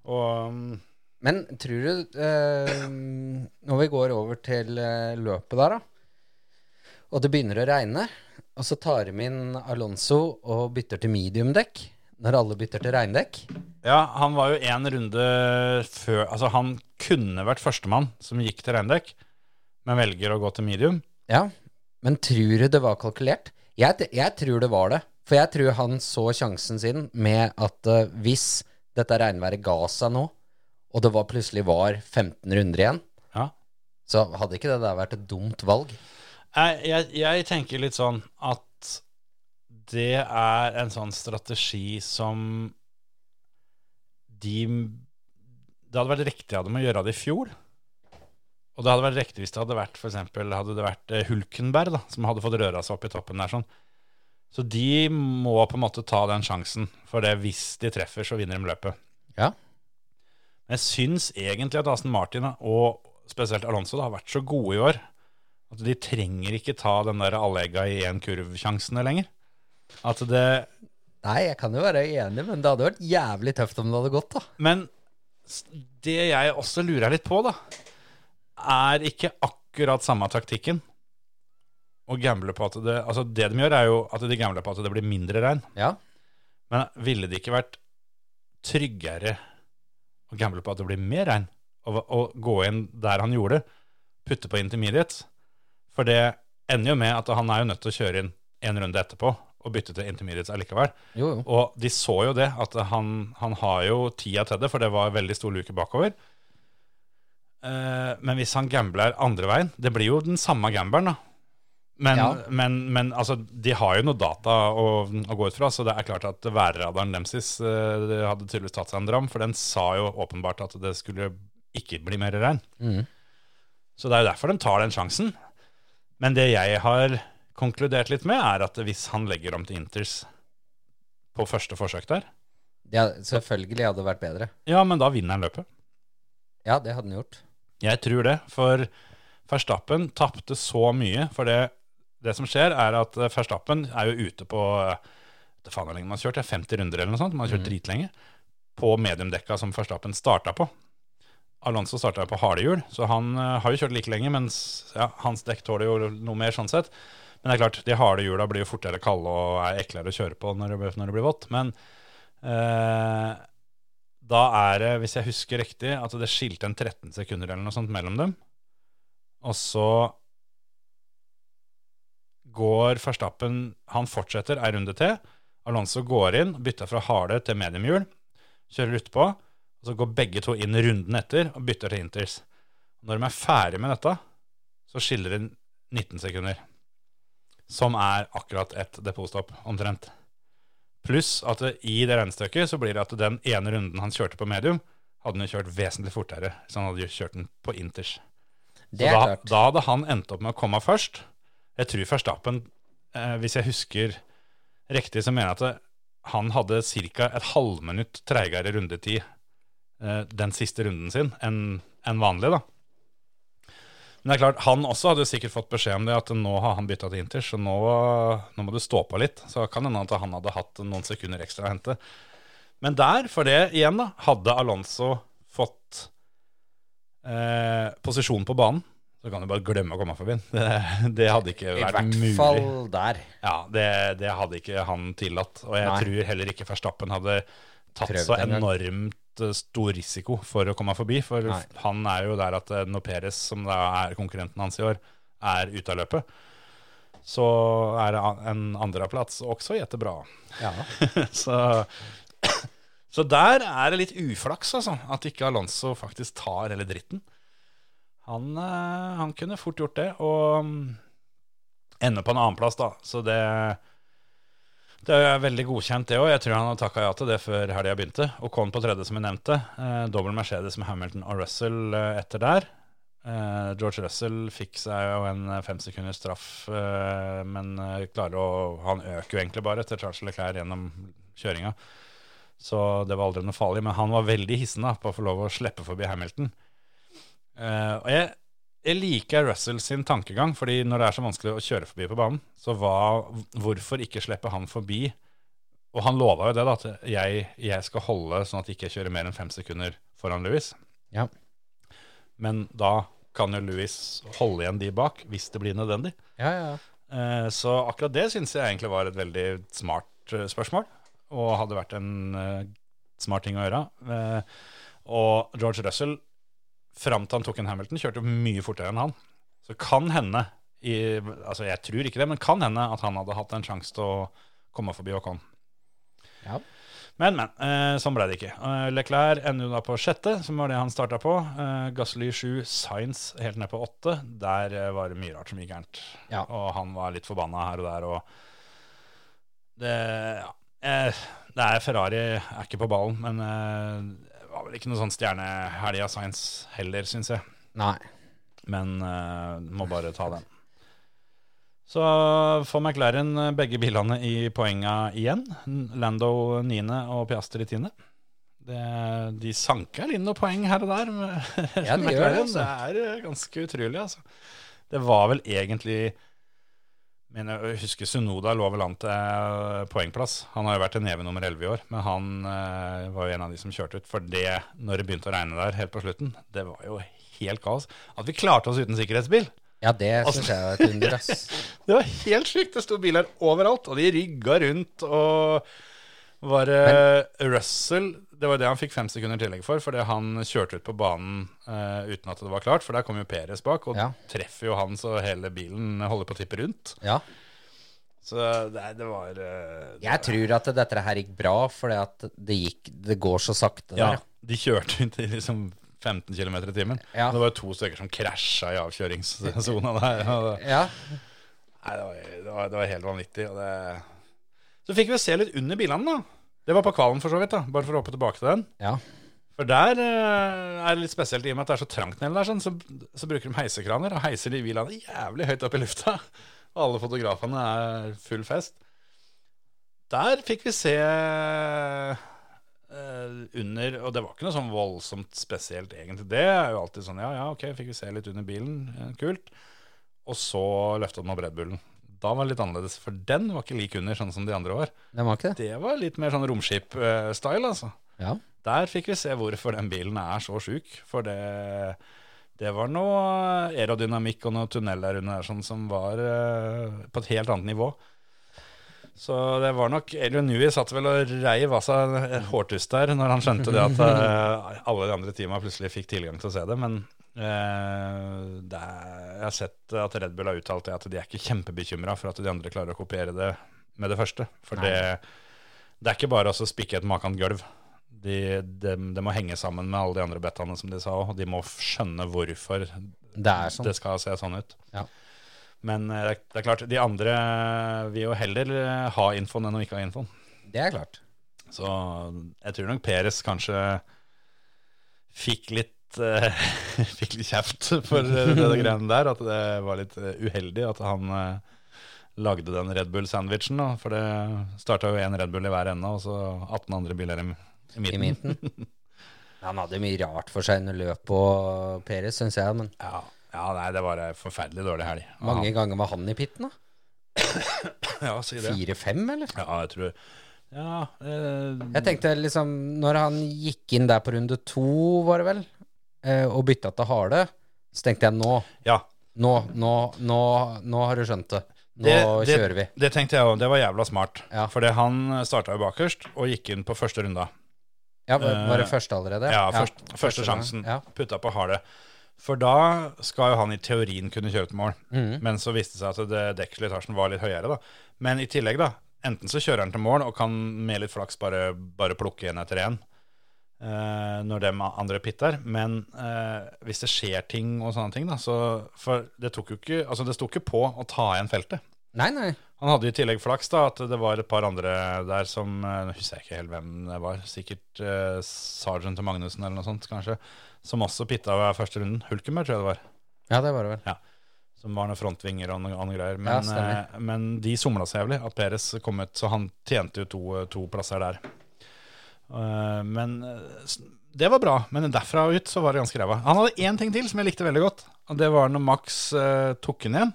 B: Og mm,
C: Men tror du eh, Når vi går over til eh, løpet der, da, og det begynner å regne, og så tar de inn Alonso og bytter til mediumdekk, når alle bytter til regndekk
B: Ja, han var jo én runde før Altså, han kunne vært førstemann som gikk til regndekk, men velger å gå til medium.
C: Ja, men tror du det var kalkulert? Jeg, jeg tror det var det. For jeg tror han så sjansen sin med at uh, hvis dette regnværet ga seg nå, og det var plutselig var 15 runder igjen,
B: Ja.
C: så hadde ikke det der vært et dumt valg.
B: Jeg, jeg, jeg tenker litt sånn at det er en sånn strategi som de Det hadde vært riktig av dem å gjøre det i fjor. Og det hadde vært riktig hvis det hadde vært for eksempel, hadde det vært eh, Hulkenberg da, som hadde fått røra seg opp i toppen der. sånn. Så de må på en måte ta den sjansen, for det hvis de treffer, så vinner de løpet.
C: Ja.
B: Jeg syns egentlig at Aston Martin og spesielt Alonso da, har vært så gode i år at de trenger ikke ta den der alle egga i én kurv-sjansene lenger. At det
C: Nei, jeg kan jo være enig, men det hadde vært jævlig tøft om det hadde gått, da.
B: Men det jeg også lurer litt på, da, er ikke akkurat samme taktikken å gamble på at det Altså, det de gjør, er jo at de gambler på at det blir mindre regn.
C: Ja.
B: Men ville det ikke vært tryggere å gamble på at det blir mer regn? Og, og gå inn der han gjorde, putte på intermediates? For det ender jo med at han er jo nødt til å kjøre inn en runde etterpå og bytte til intermediates allikevel.
C: Jo, jo.
B: Og de så jo det, at han, han har jo tida til det, for det var veldig stor luke bakover. Eh, men hvis han gambler andre veien Det blir jo den samme gambelen, da. Men,
C: Ja.
B: men, men altså, de har jo noe data å, å gå ut fra, så det er klart at værradaren deres eh, hadde tydeligvis tatt seg en dram, for den sa jo åpenbart at det skulle ikke bli mer regn.
C: Mm.
B: Så det er jo derfor de tar den sjansen. Men det jeg har konkludert litt med, er at hvis han legger om til Inters på første forsøk der,
C: ja, selvfølgelig hadde det vært bedre.
B: ja, men da vinner han løpet.
C: Ja, det hadde han gjort.
B: Jeg tror det, for Verstappen tapte så mye. For det, det som skjer, er at Verstappen er jo ute på det faen hvor lenge man har kjørt, er 50 runder eller noe sånt. Man har kjørt dritlenge. På mediumdekka som Verstappen starta på. Alonso starta på harde hjul, så han eh, har jo kjørt like lenge, mens ja, hans dekk tåler jo noe mer sånn sett. Men det er klart, de harde hjula blir jo fortere kalde og er eklere å kjøre på når det, når det blir vått. Men eh, da er det, hvis jeg husker riktig, at det skilte en 13 sekunder eller noe sånt mellom dem. Og så går Verstappen Han fortsetter ei runde til. Alonso går inn, bytter fra harde til mediumhjul, kjører utpå. Og så går begge to inn runden etter og bytter til inters. Når de er ferdig med dette, så skiller det 19 sekunder. Som er akkurat et depotstopp, omtrent. Pluss at det, i det regnestykket så blir det at den ene runden han kjørte på medium, hadde han jo kjørt vesentlig fortere hvis han hadde kjørt den på inters.
C: Det
B: Så
C: er
B: da,
C: klart.
B: da hadde han endt opp med å komme først. Jeg tror Verstappen, eh, hvis jeg husker riktig, så mener jeg at det, han hadde ca. et halvminutt treigere rundetid den siste runden sin enn en vanlig, da. Men det er klart, han også hadde sikkert fått beskjed om det, at nå har han bytta til Inters, så nå, nå må du stå på litt. Så kan hende at han hadde hatt noen sekunder ekstra å hente. Men der, for det igjen, da, hadde Alonso fått eh, posisjon på banen, så kan du bare glemme å komme forbi. Det, det hadde ikke vært mulig.
C: I hvert
B: mulig.
C: fall der.
B: Ja, det, det hadde ikke han tillatt. Og jeg
C: Nei.
B: tror heller ikke Verstappen hadde tatt
C: Prøvd
B: så enormt eh, stor risiko for å komme forbi. For
C: Nei.
B: han er jo der at Noperes, når Perez, som da er konkurrenten hans i år, er ute av løpet, så er det en andreplass også jättebra.
C: Ja.
B: så, så der er det litt uflaks, altså. At ikke Alonso faktisk tar hele dritten. Han, eh, han kunne fort gjort det, og ender på en annenplass, da. Så det det er veldig godkjent, det òg. Jeg tror han har takka ja til det før helga begynte. Og kom på tredje, som jeg nevnte. Eh, Dobbel Mercedes med Hamilton og Russell eh, etter der. Eh, George Russell fikk seg jo en eh, fem sekunders straff, eh, men eh, klarer å Han øker jo egentlig bare etter Charles Leclerc gjennom kjøringa. Så det var aldri noe farlig. Men han var veldig hissen da, på å få lov å slippe forbi Hamilton. Eh, og jeg, jeg liker Russell sin tankegang, fordi når det er så vanskelig å kjøre forbi på banen, så hva, hvorfor ikke slippe han forbi? Og han lova jo det, da, at jeg, jeg skal holde sånn at jeg ikke kjører mer enn fem sekunder foran Louis.
C: Ja.
B: Men da kan jo Louis holde igjen de bak, hvis det blir nødvendig.
C: Ja, ja.
B: Eh, Så akkurat det syns jeg egentlig var et veldig smart eh, spørsmål, og hadde vært en eh, smart ting å gjøre. Og George Russell, fram til han tok en Hamilton, kjørte jo mye fortere enn han. Så kan hende, i, altså jeg tror ikke det, men kan hende at han hadde hatt en sjanse til å komme forbi Ocon.
C: Ja.
B: Men, men. Eh, sånn ble det ikke. Eh, Leclerc ender da på sjette, som var det han starta på. Eh, Gasly sju, Science helt ned på åtte. Der eh, var det mye rart som gikk gærent.
C: Ja.
B: Og han var litt forbanna her og der, og det Ja. Eh, det er Ferrari er ikke på ballen, men eh, var vel ikke noe sånn stjernehelg av Science heller, syns jeg.
C: Nei.
B: Men uh, må bare ta den. Så får McLaren eh, begge bilene i poenga igjen. Lando niende og Piastri tiende. Det, de sanker inn noen poeng her og der. med
C: Ja, de gjør det, altså.
B: det er eh, ganske utrolig, altså. Det var vel egentlig men jeg husker Sunoda lå vel an til eh, poengplass. Han har jo vært en neve nummer 11 i år, men han eh, var jo en av de som kjørte ut. For det, når det begynte å regne der helt på slutten, det var jo helt kaos. At vi klarte oss uten sikkerhetsbil,
C: Ja, det syns jeg var et under, ass.
B: det var helt sjukt! Det sto biler overalt, og de rygga rundt. Og var det Russell Det var det han fikk fem sekunder tillegg for, fordi han kjørte ut på banen uh, uten at det var klart. For der kom jo Peres bak, og
C: Ja.
B: treffer jo han så hele bilen holder på å tippe rundt.
C: Ja.
B: Så det, det var eh, det
C: Jeg tror at dette her gikk bra, fordi at det gikk Det går så sakte
B: Ja,
C: der.
B: de kjørte ut i liksom 15 km i timen.
C: Ja.
B: Det var jo to stykker som krasja i avkjøringssona der. Det,
C: Ja.
B: nei, det, var, det, var, det var helt vanvittig. Og det... Så fikk vi se litt under bilene, da. Det var på kvalen, for så vidt. da Bare for å hoppe tilbake til den.
C: ja.
B: For der eh, er det litt spesielt, i og med at det er så trangt nede der, sånn, så, så bruker de heisekraner og heiser de bilene jævlig høyt opp i lufta. Og alle fotografene er full fest. Der fikk vi se eh, under Og det var ikke noe sånn voldsomt spesielt, egentlig. Det er jo alltid sånn ja, ja, ok, fikk vi se litt under bilen. eh, kult. Og så løfta den opp Red Bullen. Da var det litt annerledes, for den var ikke lik under, sånn som de andre var.
C: Det var ikke det?
B: Det var litt mer sånn romskip-style, altså.
C: Ja.
B: Der fikk vi se hvorfor den bilen er så sjuk. For det, det var noe aerodynamikk og noe tunnel der under der, sånn som var eh, på et helt annet nivå. Så det var nok Adrian Newey satt vel og reiv av seg hårtuss der når han skjønte det at eh, alle de andre teama plutselig fikk tilgang til å se det. Men eh, det er, jeg har sett at Red Bull har uttalt det at de er ikke kjempebekymra for at de andre klarer å kopiere det med det første. For det, det er ikke bare å spikke et makant gulv. Det de, de må henge sammen med alle de andre bettaene, som de sa òg. De må skjønne hvorfor
C: Det sånn.
B: det skal se sånn ut.
C: Ja.
B: Men eh, det er- det er klart, de andre vil jo heller eh, ha infoen enn å ikke ha infoen.
C: Det er klart.
B: Så jeg tror nok Peres kanskje fikk litt uh, Fikk litt kjeft for det, det greiene der. At det var litt uheldig at han uh, lagde den Red Bull-sandwichen. For det starta jo én Red Bull i hver ende, og så 18 andre biler i, i
C: I
B: midten.
C: midten. Han hadde mye rart for seg under løpet på Peres, syns jeg. Men
B: Ja, ja, nei, det var ei forferdelig dårlig helg.
C: Mange ganger var han i pitten, da?
B: Ja, si det.
C: Fire-fem, eller?
B: Ja, jeg tror Ja, eh,
C: Jeg tenkte liksom Når han gikk inn der på runde to, var det vel, eh, og bytta til Harde, så tenkte jeg nå,
B: ja.
C: nå, nå, nå, nå har du skjønt det. Nå
B: Det- det-
C: kjører vi.
B: Det tenkte jeg òg. Det var jævla smart.
C: Ja.
B: Fordi han starta jo bakerst og gikk inn på første runda.
C: Ja, var, det
B: Eh,
C: første allerede?
B: Ja, først, første,
C: første
B: sjansen.
C: Ja.
B: Putta på harde. For da skal jo han i teorien kunne kjøre til mål.
C: Mm.
B: Men så viste det seg at det- dekkslitasjen var litt høyere, da. Men i tillegg, da. Enten så kjører han til mål og kan med litt flaks bare, bare plukke en etter en eh, når de andre pitter. Men eh, hvis det skjer ting og sånne ting, da, så For det tok jo ikke Altså, det sto ikke på å ta igjen feltet.
C: Nei, nei.
B: Han hadde i tillegg flaks da, at det var et par andre der som eh, Nå husker jeg ikke helt hvem det var. Sikkert uh, Sergeant og Magnussen eller noe sånt, kanskje. Som også pitta ved første runden. Hulkenberg, tror jeg det var.
C: Ja, det var det vel.
B: Som var noen frontvinger og noen greier.
C: Ja,
B: Men,
C: stemmer.
B: eh, men de somla så jævlig at Peres kom ut, så han tjente jo to, to plasser der. Uh, men eh, det var bra. Men derfra og ut så var det ganske ræva. Han hadde én ting til som jeg likte veldig godt. Og det var når Max uh, tok den igjen.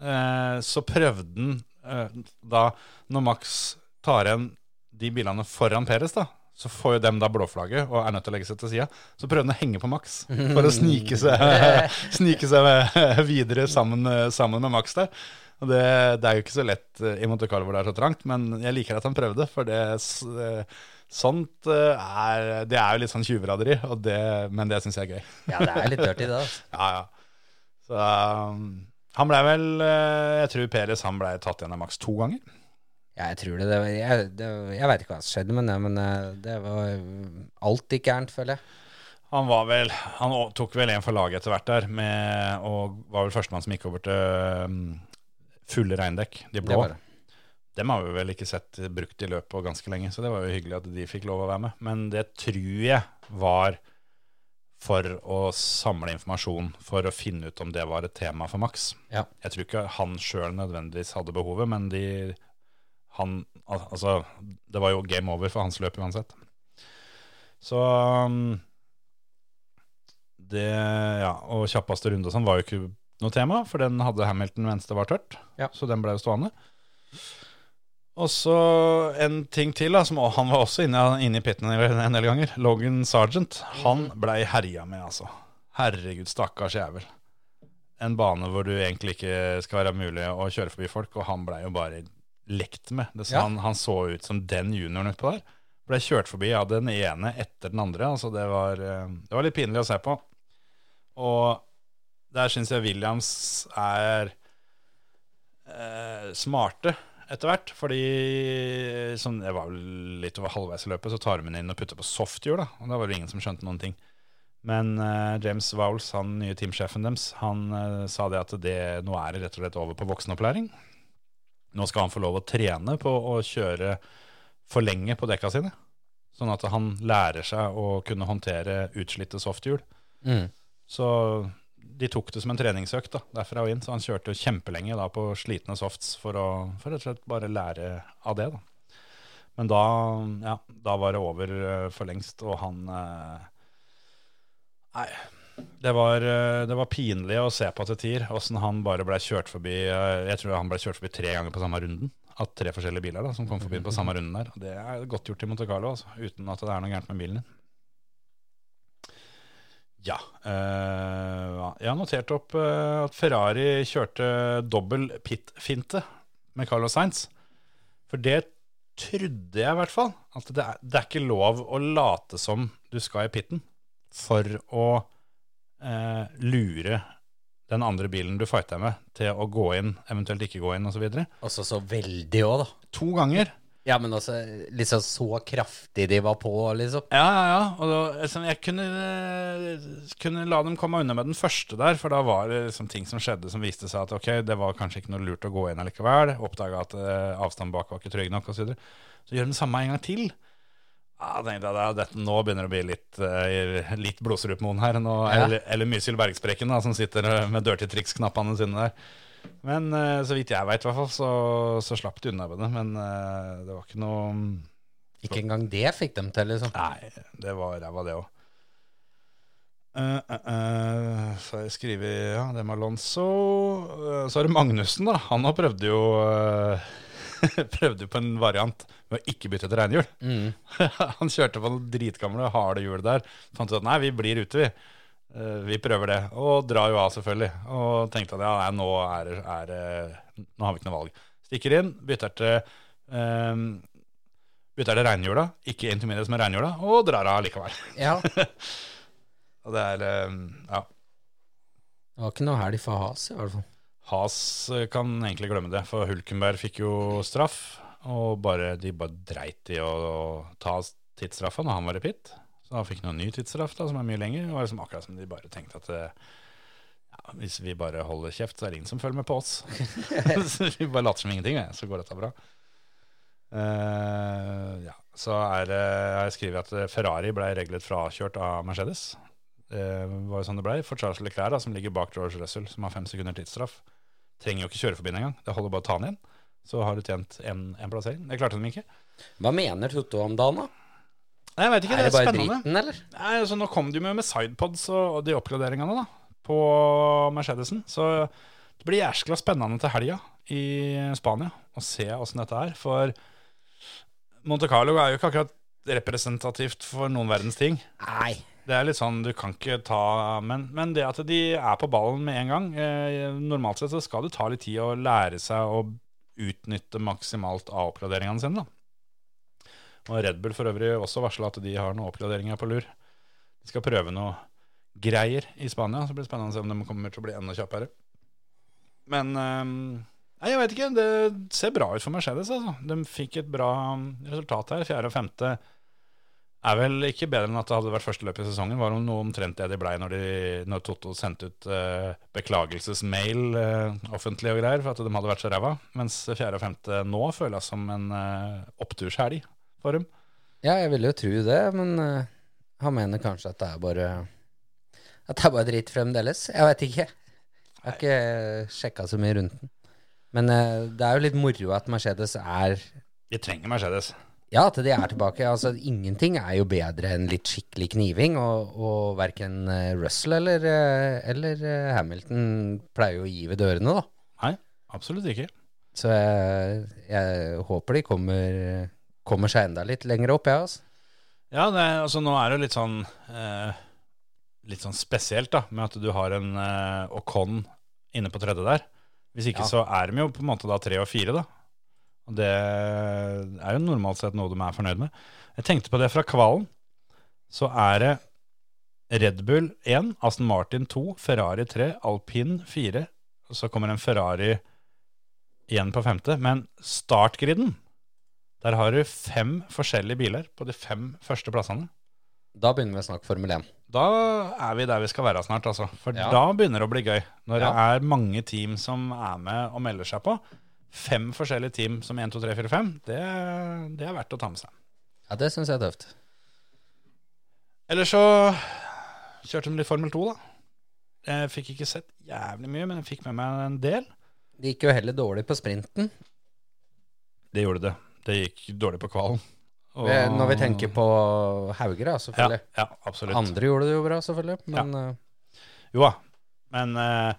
B: uh, så prøvde han uh, da Når Max tar igjen de bilene foran Peres, da. Så får jo dem da blåflagget og er nødt til å legge seg til sida. Så prøvde han å henge på Max for å snike seg, snike seg videre sammen, sammen med Max der. Og det, det er jo ikke så lett eh, i Monte Carlo hvor det er så trangt, men jeg liker at han prøvde. For det, eh, sånt eh, er Det er jo litt sånn tjuvraderi, men det syns jeg er gøy.
C: Ja, det er litt dirty, det. Altså.
B: Ja, ja. Så um, han blei vel Jeg tror Peres han blei tatt igjen av Max to ganger.
C: Ja, jeg tror det. det, var- jeg det, jeg vet ikke hva som skjedde med det, men eh, det var alt gikk gærent, føler jeg.
B: Han var vel Han tok vel en for laget etter hvert der, med, og var vel førstemann som gikk over til um, fulle regndekk, de blå.
C: det.
B: Dem har vi vel ikke sett brukt i løpet av ganske lenge, så det var jo hyggelig at de fikk lov å være med. Men det tror jeg var for å samle informasjon, for å finne ut om det var et tema for Max.
C: Ja.
B: Jeg tror ikke han sjøl nødvendigvis hadde behovet, men de han, Altså, det var jo game over for hans løp uansett. Så um, det Ja, og kjappeste runde og sånn var jo ikke noe tema, for den hadde Hamilton mens det var tørt.
C: Ja.
B: Så den ble jo stående. Og så en ting til, da, som han var også inne, inne i pitten en del ganger. Logan Sargent. Han blei herja med, altså. Herregud, stakkars jævel. En bane hvor du egentlig ikke skal være mulig å kjøre forbi folk, og han blei jo bare lekt med. Det, så
C: Ja.
B: han, han så ut som den junioren utpå der. Ble kjørt forbi av den ene etter den andre. Altså det, var, eh, det var litt pinlig å se på. Og der syns jeg Williams er eh, smarte etter hvert. Fordi som det var vel litt over halvveis i løpet, så tar de den inn og putter på softhjul. da. Og da var det ingen som skjønte noen ting. Men eh, James Vowles, han nye teamsjefen deres, han eh, sa det at det, nå er det rett og slett over på voksenopplæring. Nå skal han få lov å trene på å kjøre for lenge på dekka sine. Sånn at han lærer seg å kunne håndtere utslitte softhjul.
C: Mm.
B: Så de tok det som en treningsøkt da, derfra og inn. Så han kjørte jo kjempelenge da på slitne softs for å for rett og slett bare lære av det. da. Men da, ja, da var det over eh, for lengst, og han eh, Nei. Det var, eh, det var pinlig å se på til tider, åssen han bare ble kjørt forbi eh, Jeg tror han ble kjørt forbi tre ganger på samme runden. Av tre forskjellige biler da, som kom forbi på samme runden der. Det er godt gjort i Monte Carlo, altså, uten at det er noe gærent med bilen din. Ja. eh, jeg har notert opp at Ferrari kjørte dobbel pit-finte med Carlos Sainz. For det trodde jeg i hvert fall. At det er, det er ikke lov å late som du skal i pitten for å eh, lure den andre bilen du fighter med, til å gå inn, eventuelt ikke gå inn, osv.
C: Også så veldig òg, da.
B: To ganger.
C: Ja, men også liksom så kraftig de var på, liksom.
B: Ja, ja, ja. Og da, liksom, jeg kunne, kunne la dem komme unna med den første der, for da var det liksom ting som skjedde som viste seg at ok, det var kanskje ikke noe lurt å gå inn allikevel. Oppdaga at eh, avstanden bak var ikke trygg nok, osv. Så, videre. så gjør de det samme en gang til. Ja, tenkte jeg, da, dette, Nå begynner det å bli litt, uh, litt Blodsrud-Moen her. Nå,
C: Ja.
B: Eller, eller Mysil Bergsprekken, da, som sitter eh, med dirty tricks-knappene sine der. Men eh, så vidt jeg veit, så, så slapp de unna med det. Men det var ikke noe
C: Ikke engang det fikk dem til, liksom.
B: Nei, det var ræva, det òg. Uh, uh, uh, så har jeg skrevet ja, det med Alonso. Så er det Magnussen, da. Han har prøvd jo Prøvde på en variant med å ikke bytte til regnhjul.
C: Mm.
B: han kjørte på noen dritgamle harde hjul der. Fant ut at nei, vi blir ute, vi. Uh, vi prøver det. Og drar jo av, selvfølgelig. Og tenkte at ja, nei, nå er er, Nå har vi ikke noe valg. Stikker inn, bytter til um, bytter til regnhjula, ikke intermediates med regnhjula, og drar av likevel.
C: Ja.
B: Og det er um, Ja.
C: Det var ikke noe helg for Has, i hvert fall.
B: Has eh, kan egentlig glemme det, for Hulkenberg fikk jo straff, og bare, de bare dreit i å, ta tidsstraffa når han var i pit. Så han fikk noen ny tidsstraff da, som er mye lenger. Var liksom akkurat som de bare tenkte at eh, ja, hvis vi bare holder kjeft, så er det ingen som følger med på oss. så vi bare later som ingenting, så går dette bra. Uh, ja, så er, har jeg skrevet at Ferrari ble reglet frakjørt av Mercedes. Det var jo sånn det ble for Charles Leclerc, da, som ligger bak George Russell, som har fem sekunder tidsstraff. Trenger jo ikke kjøre forbi den engang. Det holder bare å ta den igjen. Så har du tjent en, en plassering. Det klarte de ikke.
C: Hva mener Totto om dagen, da?
B: Nei, jeg vet ikke,
C: Er
B: det
C: det
B: er
C: bare
B: spennende.
C: driten, eller?
B: Nei, altså Nå kom de jo med sidepods og, og de oppgraderingene da, på Mercedesen. Så det blir jæskla spennende til helga i Spania å se åssen dette er. For Monte Carlo er jo ikke akkurat representativt for noen verdens ting.
C: Nei.
B: Det er litt sånn, du kan ikke ta Men, men det at de er på ballen med en gang eh, Normalt sett så skal det ta litt tid å lære seg å utnytte maksimalt av oppgraderingene sine. da. Og Red Bull for øvrig også varsla at de har noen oppgraderinger på lur. De skal prøve noe greier i Spania, så blir det spennende å se om de kommer til å bli enda kjappere. Men eh, jeg vet ikke. Det ser bra ut for Mercedes. altså. De fikk et bra resultat her. Fjerde og femte er vel ikke bedre enn at det hadde vært første løp i sesongen. Var noe omtrent det de blei når, de- når Totto sendte ut uh, beklagelsesmail uh, offentlig og greier for at de hadde vært så ræva. Mens fjerde og femte nå føles som en uh, oppturshelg for dem.
C: Ja, jeg ville jo tro det, men uh, han mener kanskje at det er bare At det er bare dritt fremdeles. Jeg vet ikke. Jeg har ikke sjekka så mye rundt den. Men det er jo litt moro at Mercedes er
B: Vi trenger Mercedes.
C: Ja, at de er tilbake. Altså, ingenting er jo bedre enn litt skikkelig kniving, og, og verken eh, Russell eller, eh, eller eh, Hamilton pleier jo å gi ved dørene, da.
B: Nei, absolutt ikke.
C: Så jeg, jeg håper de kommer, kommer seg enda litt lenger opp, jeg, ja, altså.
B: Ja, det, altså nå er det jo litt sånn eh, Litt sånn spesielt da med at du har en eh, Ocon inne på tredje der. Hvis ikke
C: Ja.
B: så er de jo på en måte da tre og fire, da. Det er jo normalt sett noe de er fornøyd med. Jeg tenkte på det fra kvalen. Så er det Red Bull 1, Aston Martin 2, Ferrari 3, Alpin 4. Og så kommer en Ferrari igjen på femte. Men startgriden, der har du fem forskjellige biler på de fem første plassene.
C: Da begynner vi å snakke Formel 1.
B: Da er vi der vi skal være snart, altså. For
C: Ja.
B: da begynner det å bli gøy. Når det er mange team som er med og melder seg på. Fem forskjellige team som 1, 2, 3, 4, 5. Det, det er verdt å ta med seg.
C: Ja, det syns jeg er tøft.
B: Eller så kjørte de litt Formel 2, da. Jeg fikk ikke sett jævlig mye, men jeg fikk med meg en del.
C: Det gikk jo heller dårlig på sprinten.
B: Det gjorde det. Det gikk dårlig på kvalen. Og-
C: Eh, Når vi tenker på Hauger, da,
B: ja,
C: selvfølgelig.
B: ja, absolutt.
C: Andre gjorde det jo bra, selvfølgelig. Men ja.
B: Jo da, men uh,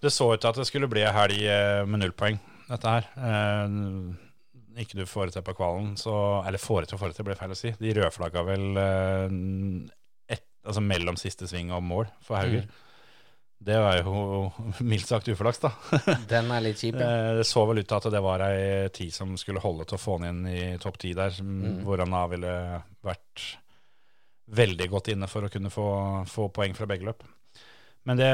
B: det så ut til at det skulle bli ei helg eh, med null poeng, dette her. Eh, ikke du får på kvalen, så Eller får det til og får ble blir feil å si. De rødflagga vel eh, et, altså mellom siste sving og mål for Hauger. Det var jo mildt sagt uflaks, da.
C: den er litt kjip, ja.
B: Eh, Det så vel ut til at det var ei tid som skulle holde til å få han inn i topp ti der,
C: Mm.
B: hvor han da ville vært veldig godt inne for å kunne få, få poeng fra begge løp. Men det,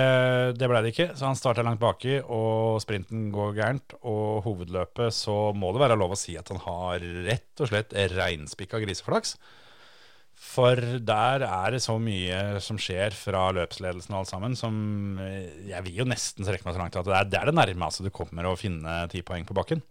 B: det ble det ikke, så han starta langt baki, og sprinten går gærent. Og hovedløpet så må det være lov å si at han har rett og slett reinspikka griseflaks. For der er det så mye som skjer fra løpsledelsen og alt sammen, som eh, jeg vil jo nesten strekke meg så langt til at det er det, er det nærmeste du kommer å finne ti poeng på bakken.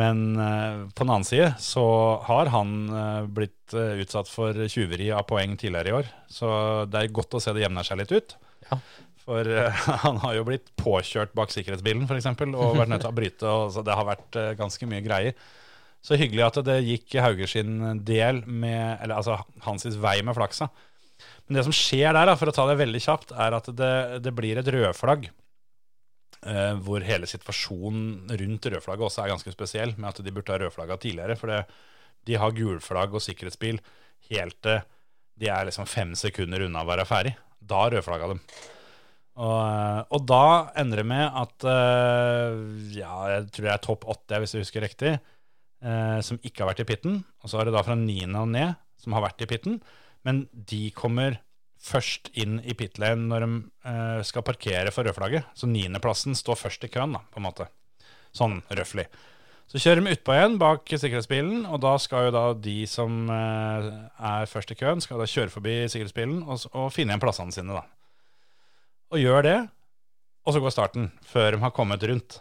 B: Men uh, på den annen side så har han uh, blitt uh, utsatt for tjuveri av poeng tidligere i år. Så det er godt å se det jevner seg litt ut.
C: Ja.
B: For uh, han har jo blitt påkjørt bak sikkerhetsbilen f.eks. og vært nødt til å bryte. Og, så det har vært uh, ganske mye greier. Så hyggelig at det gikk Hauger sin del med Eller altså hans vei med flaksa. Men det som skjer der, da, for å ta det veldig kjapt, er at det, det blir et rødflagg. Uh, hvor hele situasjonen rundt rødflagget også er ganske spesiell, med at de burde ha rødflagga tidligere. For det, de har gulflagg og sikkerhetsbil helt til de er liksom fem sekunder unna å være ferdig. Da rødflagga dem. Og, og da ender det med at eh, Ja, jeg tror det er topp åtte, hvis jeg husker riktig. eh, som ikke har vært i pitten. Og så er det da fra niende og ned som har vært i pitten. Men de kommer først inn i pit lane når de eh, skal parkere for rødflagget. Så niendeplassen står først i køen, da, på en måte. Sånn røftlig. Så kjører de utpå igjen bak sikkerhetsbilen, og da skal jo da de som eh, er først i køen, skal da kjøre forbi sikkerhetsbilen og, og finne igjen plassene sine, da. Og gjør det, og så går starten, før de har kommet rundt.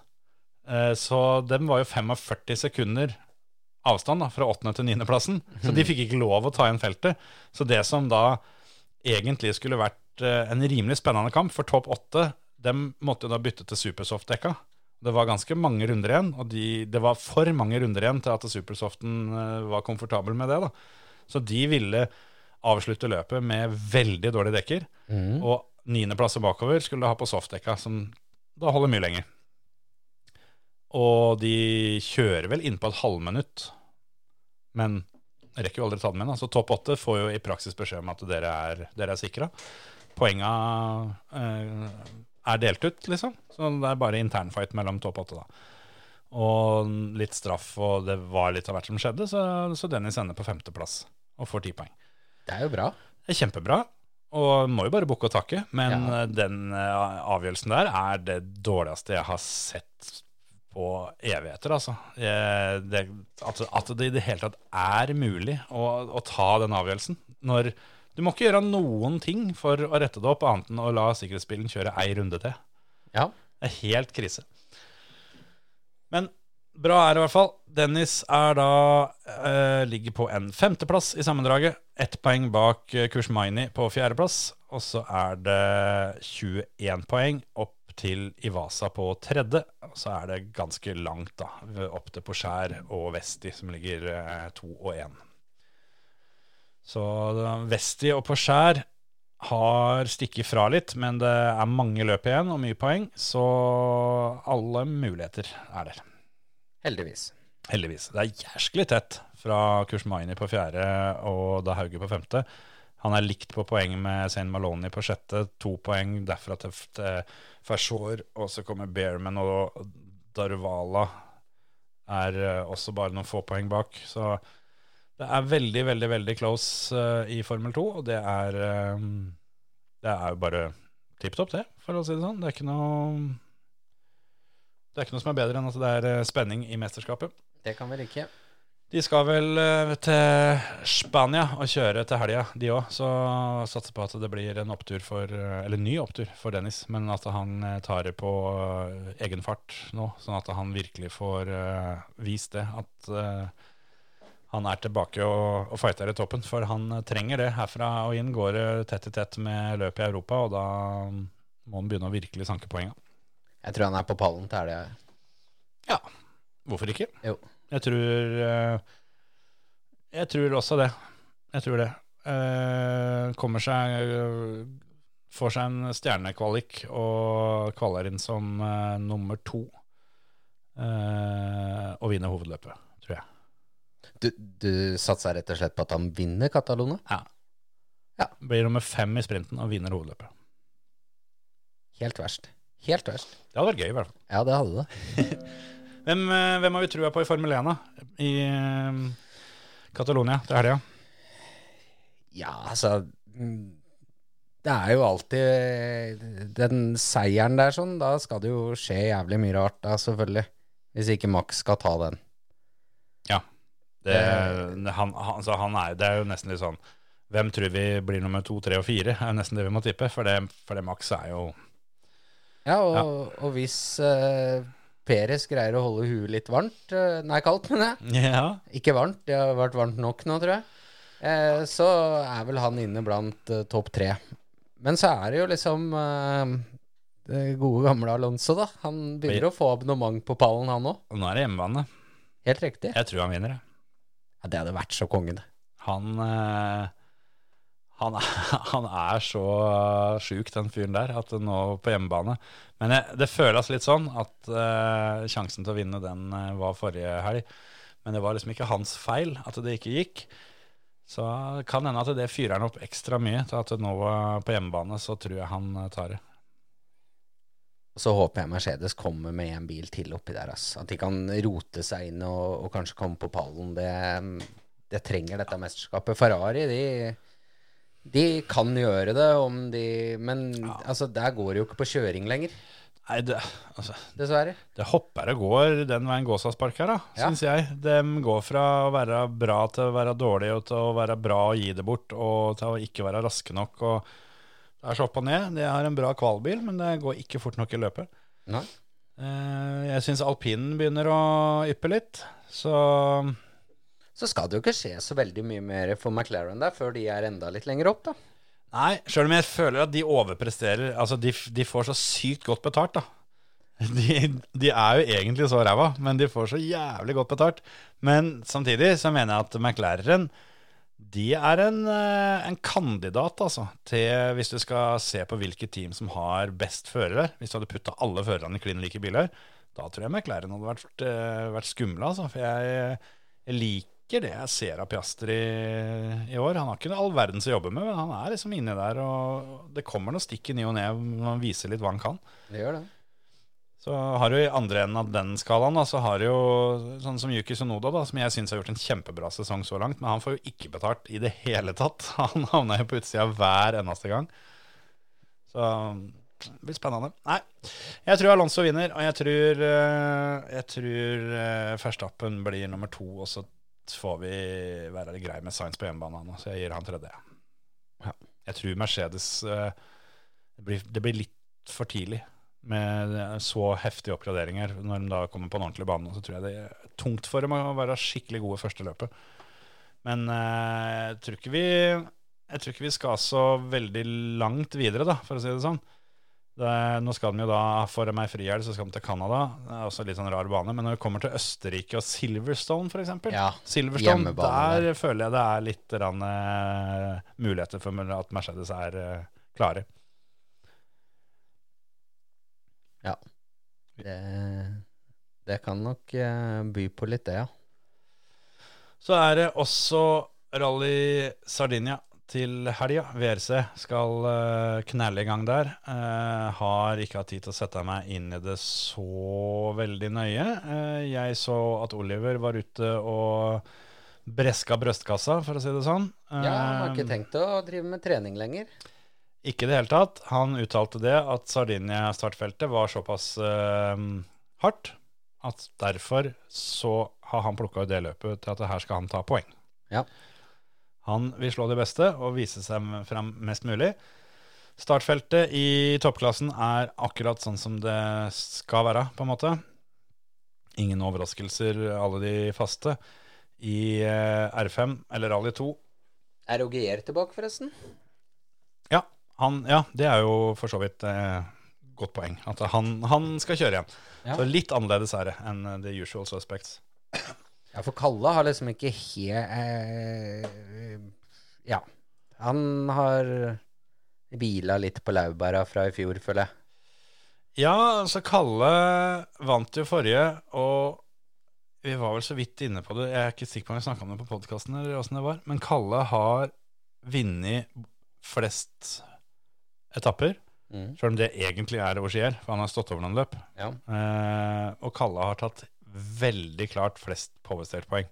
B: Eh, så dem var jo 45 sekunder avstand da, fra åttende til niendeplassen, så de fikk ikke lov å ta igjen feltet. Så det som da egentlig skulle vært eh, en rimelig spennende kamp for topp åtte, dem måtte jo da bytte til Supersoft-dekka. Det var ganske mange runder igjen, og de, det var for mange runder igjen til at Supersoften eh, var komfortabel med det. da. Så de ville avslutte løpet med veldig dårlige dekker, og niendeplasser bakover skulle ha på softdekka, som da holder mye lenger. Og de kjører vel inn på et halvminutt, men rekker jo aldri ta dem igjen. da. Så topp åtte får jo i praksis beskjed om at dere er, dere er sikra. Poenga eh, er delt ut, liksom. Så det er bare internfight mellom topp åtte, da. Og litt straff, og det var litt av hvert som skjedde, så, så Dennis ender på femteplass og får ti poeng.
C: Det er jo bra.
B: Det er kjempebra, og må jo bare bukke og takke. Men
C: Ja.
B: den eh, avgjørelsen der er det dårligste jeg har sett på evigheter, altså. Jeg, det, at, at det i det hele tatt er mulig å, å ta den avgjørelsen. Når du må ikke gjøre noen ting for å rette det opp, annet enn å la sikkerhetsbilen kjøre ei runde til.
C: Ja.
B: Det er helt krise. Men bra er det i hvert fall. Dennis er da eh, ligger på en femteplass i sammendraget. Ett poeng bak eh, Kushmaini på fjerdeplass. Og så er det 21 poeng opp til Ivasa på tredje. Og så er det ganske langt da, opp til Porscher og Vesti, som ligger eh, to og én. Så Vesti og Porscher har stikket fra litt, men det er mange løp igjen og mye poeng, så alle muligheter er der.
C: Heldigvis.
B: Heldigvis. Det er jæsklig tett fra Kursmaini på fjerde og da Hauge på femte. Han er likt på poeng med Zain Maloney på sjette. To poeng derfra til, Fershaw, og så kommer Bearman og Darvala er eh, også bare noen få poeng bak. Så det er veldig, veldig, veldig close uh, i Formel 2, og det er eh, Det er jo bare tipp topp, det, for å si det sånn. Det er ikke noe det er ikke noe som er bedre enn at det er eh, spenning i mesterskapet.
C: Det kan vi like.
B: De skal vel uh, til Spania og kjøre til helga, de òg. Så satser på at det blir en opptur for Eller ny opptur for Dennis, men at han tar det på egen fart nå. Sånn at han virkelig får vist det. At han er tilbake og, og fighter i toppen. For han eh, trenger det. Herfra og inn går det tett i tett med løpet i Europa, og da må han begynne å virkelig sanke poenga.
C: Jeg tror han er på pallen til helga.
B: Ja, hvorfor ikke?
C: Jo.
B: Jeg tror eh, Jeg tror også det. Jeg tror det. Eh, kommer seg eh, Får seg en stjernekvalik og kvaler inn som eh, nummer to. Eh, og vinner hovedløpet.
C: Du, du satser rett og slett på at han vinner Catalona?
B: Ja.
C: Ja.
B: Blir nummer fem i sprinten og vinner hovedløpet.
C: Helt verst. Helt verst.
B: Det hadde vært gøy, i hvert fall.
C: Ja, det hadde det.
B: Hvem, eh, hvem har vi trua på i Formel 1 da? i eh, Catalonia til helga?
C: Ja, altså mm, Det er jo alltid Den seieren der sånn, da skal det jo skje jævlig mye rart, da, selvfølgelig. Hvis ikke Max skal ta den.
B: Det, det, han, han, altså han er, det er jo nesten litt sånn Hvem tror vi blir nummer to, tre og fire? er jo nesten det vi må tippe. For det, for det Max er jo
C: Ja, og,
B: Ja.
C: og hvis uh, Peres greier å holde huet litt varmt eh, Nei, kaldt, mener jeg.
B: Ja.
C: Ikke varmt, det har vært varmt nok nå, tror jeg. Eh, så er vel han inne blant eh, topp tre. Men så er det jo liksom eh, det gode gamle Alonso, da. Han begynner å få abonnement på pallen, han òg.
B: Og nå er det hjemmebane.
C: Helt riktig.
B: Jeg tror han vinner, jeg.
C: Ja, det hadde vært så konge, det.
B: Han eh, han han er så sjuk, den fyren der, at nå på hjemmebane Men jeg, det føles litt sånn at uh, sjansen til å vinne den eh, var forrige helg. Men det var liksom ikke hans feil at det ikke gikk. Så kan hende at det fyrer han opp ekstra mye til at nå på hjemmebane så tror jeg han tar det.
C: Og så håper jeg Mercedes kommer med en bil til oppi der. Altså. At de kan rote seg inn og, og kanskje komme på pallen. Det, det trenger dette mesterskapet. Ferrari, de, de kan gjøre det om de Men altså, der går det jo ikke på kjøring lenger,
B: Nei, det, altså,
C: dessverre.
B: det hopper og går den veien Gåsa sparker, da,
C: Ja.
B: syns jeg. De går fra å være bra til å være dårlig, og til å være bra og gi det bort, og til å ikke være raske nok. og Det er så opp og ned. Det har en bra kvalbil, men det går ikke fort nok i løpet.
C: Nei.
B: Eh, Jeg syns alpinen begynner å yppe litt, så
C: Så skal det jo ikke skje så veldig mye mer for McLaren der før de er enda litt lenger opp, da.
B: Nei, sjøl om jeg føler at de overpresterer Altså, de, de får så sykt godt betalt, da. De, de er jo egentlig så ræva, men de får så jævlig godt betalt. Men samtidig så mener jeg at McLaren de er en, eh, en kandidat, altså, til hvis du skal se på hvilke team som har best førere. Hvis du hadde putta alle førerne i klin like biler, da tror jeg McLaren hadde vært, eh, vært skumle, altså. For jeg, jeg liker det jeg ser av Piastri i år. Han har ikke all verdens å jobbe med, men han er liksom inni der, og det kommer noe stikk i ny og ne når han viser litt hva han kan.
C: Det gjør det.
B: Så har du i andre enden av den skalaen, da, så har du jo sånn som Yuki Sonoda, da, som jeg syns har gjort en kjempebra sesong så langt, men han får jo ikke betalt i det hele tatt. Han havner jo på utsida hver eneste gang. Så det blir spennende. Nei, jeg tror Alonso vinner, og jeg tror, eh, jeg tror eh, Verstappen blir nummer to, og så får vi være litt greie med Science på hjemmebane, nå, så jeg gir han tredje.
C: Ja.
B: Jeg tror Mercedes eh, det blir, det blir litt for tidlig med så heftige oppgraderinger. Når de da kommer på en ordentlig bane, så tror jeg det er tungt for dem å være skikkelig gode første løpet. Men eh, jeg, tror ikke vi, jeg tror ikke vi skal så veldig langt videre, da, for å si det sånn. Det, nå skal de jo da, For meg frihelg så skal de til Canada. Det er også litt sånn rar bane. Men når vi kommer til Østerrike og Silverstone, f.eks.
C: Ja,
B: Silverstone,
C: hjemmebane
B: der føler jeg det er litt rann, eh, muligheter for at Mercedes er eh, klare.
C: Det, det kan nok eh, by på litt, det, ja.
B: Så er det også Rally Sardinia til helga. VRC skal uh, knelle i gang der. Eh, har ikke hatt tid til å sette meg inn i det så veldig nøye. Eh, jeg så at Oliver var ute og breska brøstkassa, for å si det sånn.
C: Ja, Han har ikke
B: Eh,
C: tenkt å drive med trening lenger.
B: Ikke i det hele tatt. Han uttalte det at Sardinia-startfeltet var såpass eh, hardt at derfor så har han plukka ut det løpet til at her skal han ta poeng.
C: Ja.
B: Han vil slå de beste og vise seg fram mest mulig. Startfeltet i toppklassen er akkurat sånn som det skal være, på en måte. Ingen overraskelser, alle de faste. I eh, R5, eller Rally 2,
C: Er Ogier tilbake, forresten?
B: Ja, han, ja, det er jo for så vidt eh, godt poeng. At han, han skal kjøre igjen.
C: Ja.
B: Så litt annerledes er det enn eh, the usual suspects.
C: Ja, for Kalle har liksom ikke he... Eh, ja. Han har bila litt på laurbæra fra i fjor, føler jeg.
B: Ja, altså Kalle vant jo forrige, og vi var vel så vidt inne på det. Jeg er ikke sikker på om vi snakka om det på podkasten, eller åssen det var. Men Kalle har vunnet flest etapper,
C: Mm.
B: selv om det egentlig er Augier, for han har stått over noen løp.
C: Ja.
B: Eh, og Kalle har tatt veldig klart flest påvestert poeng.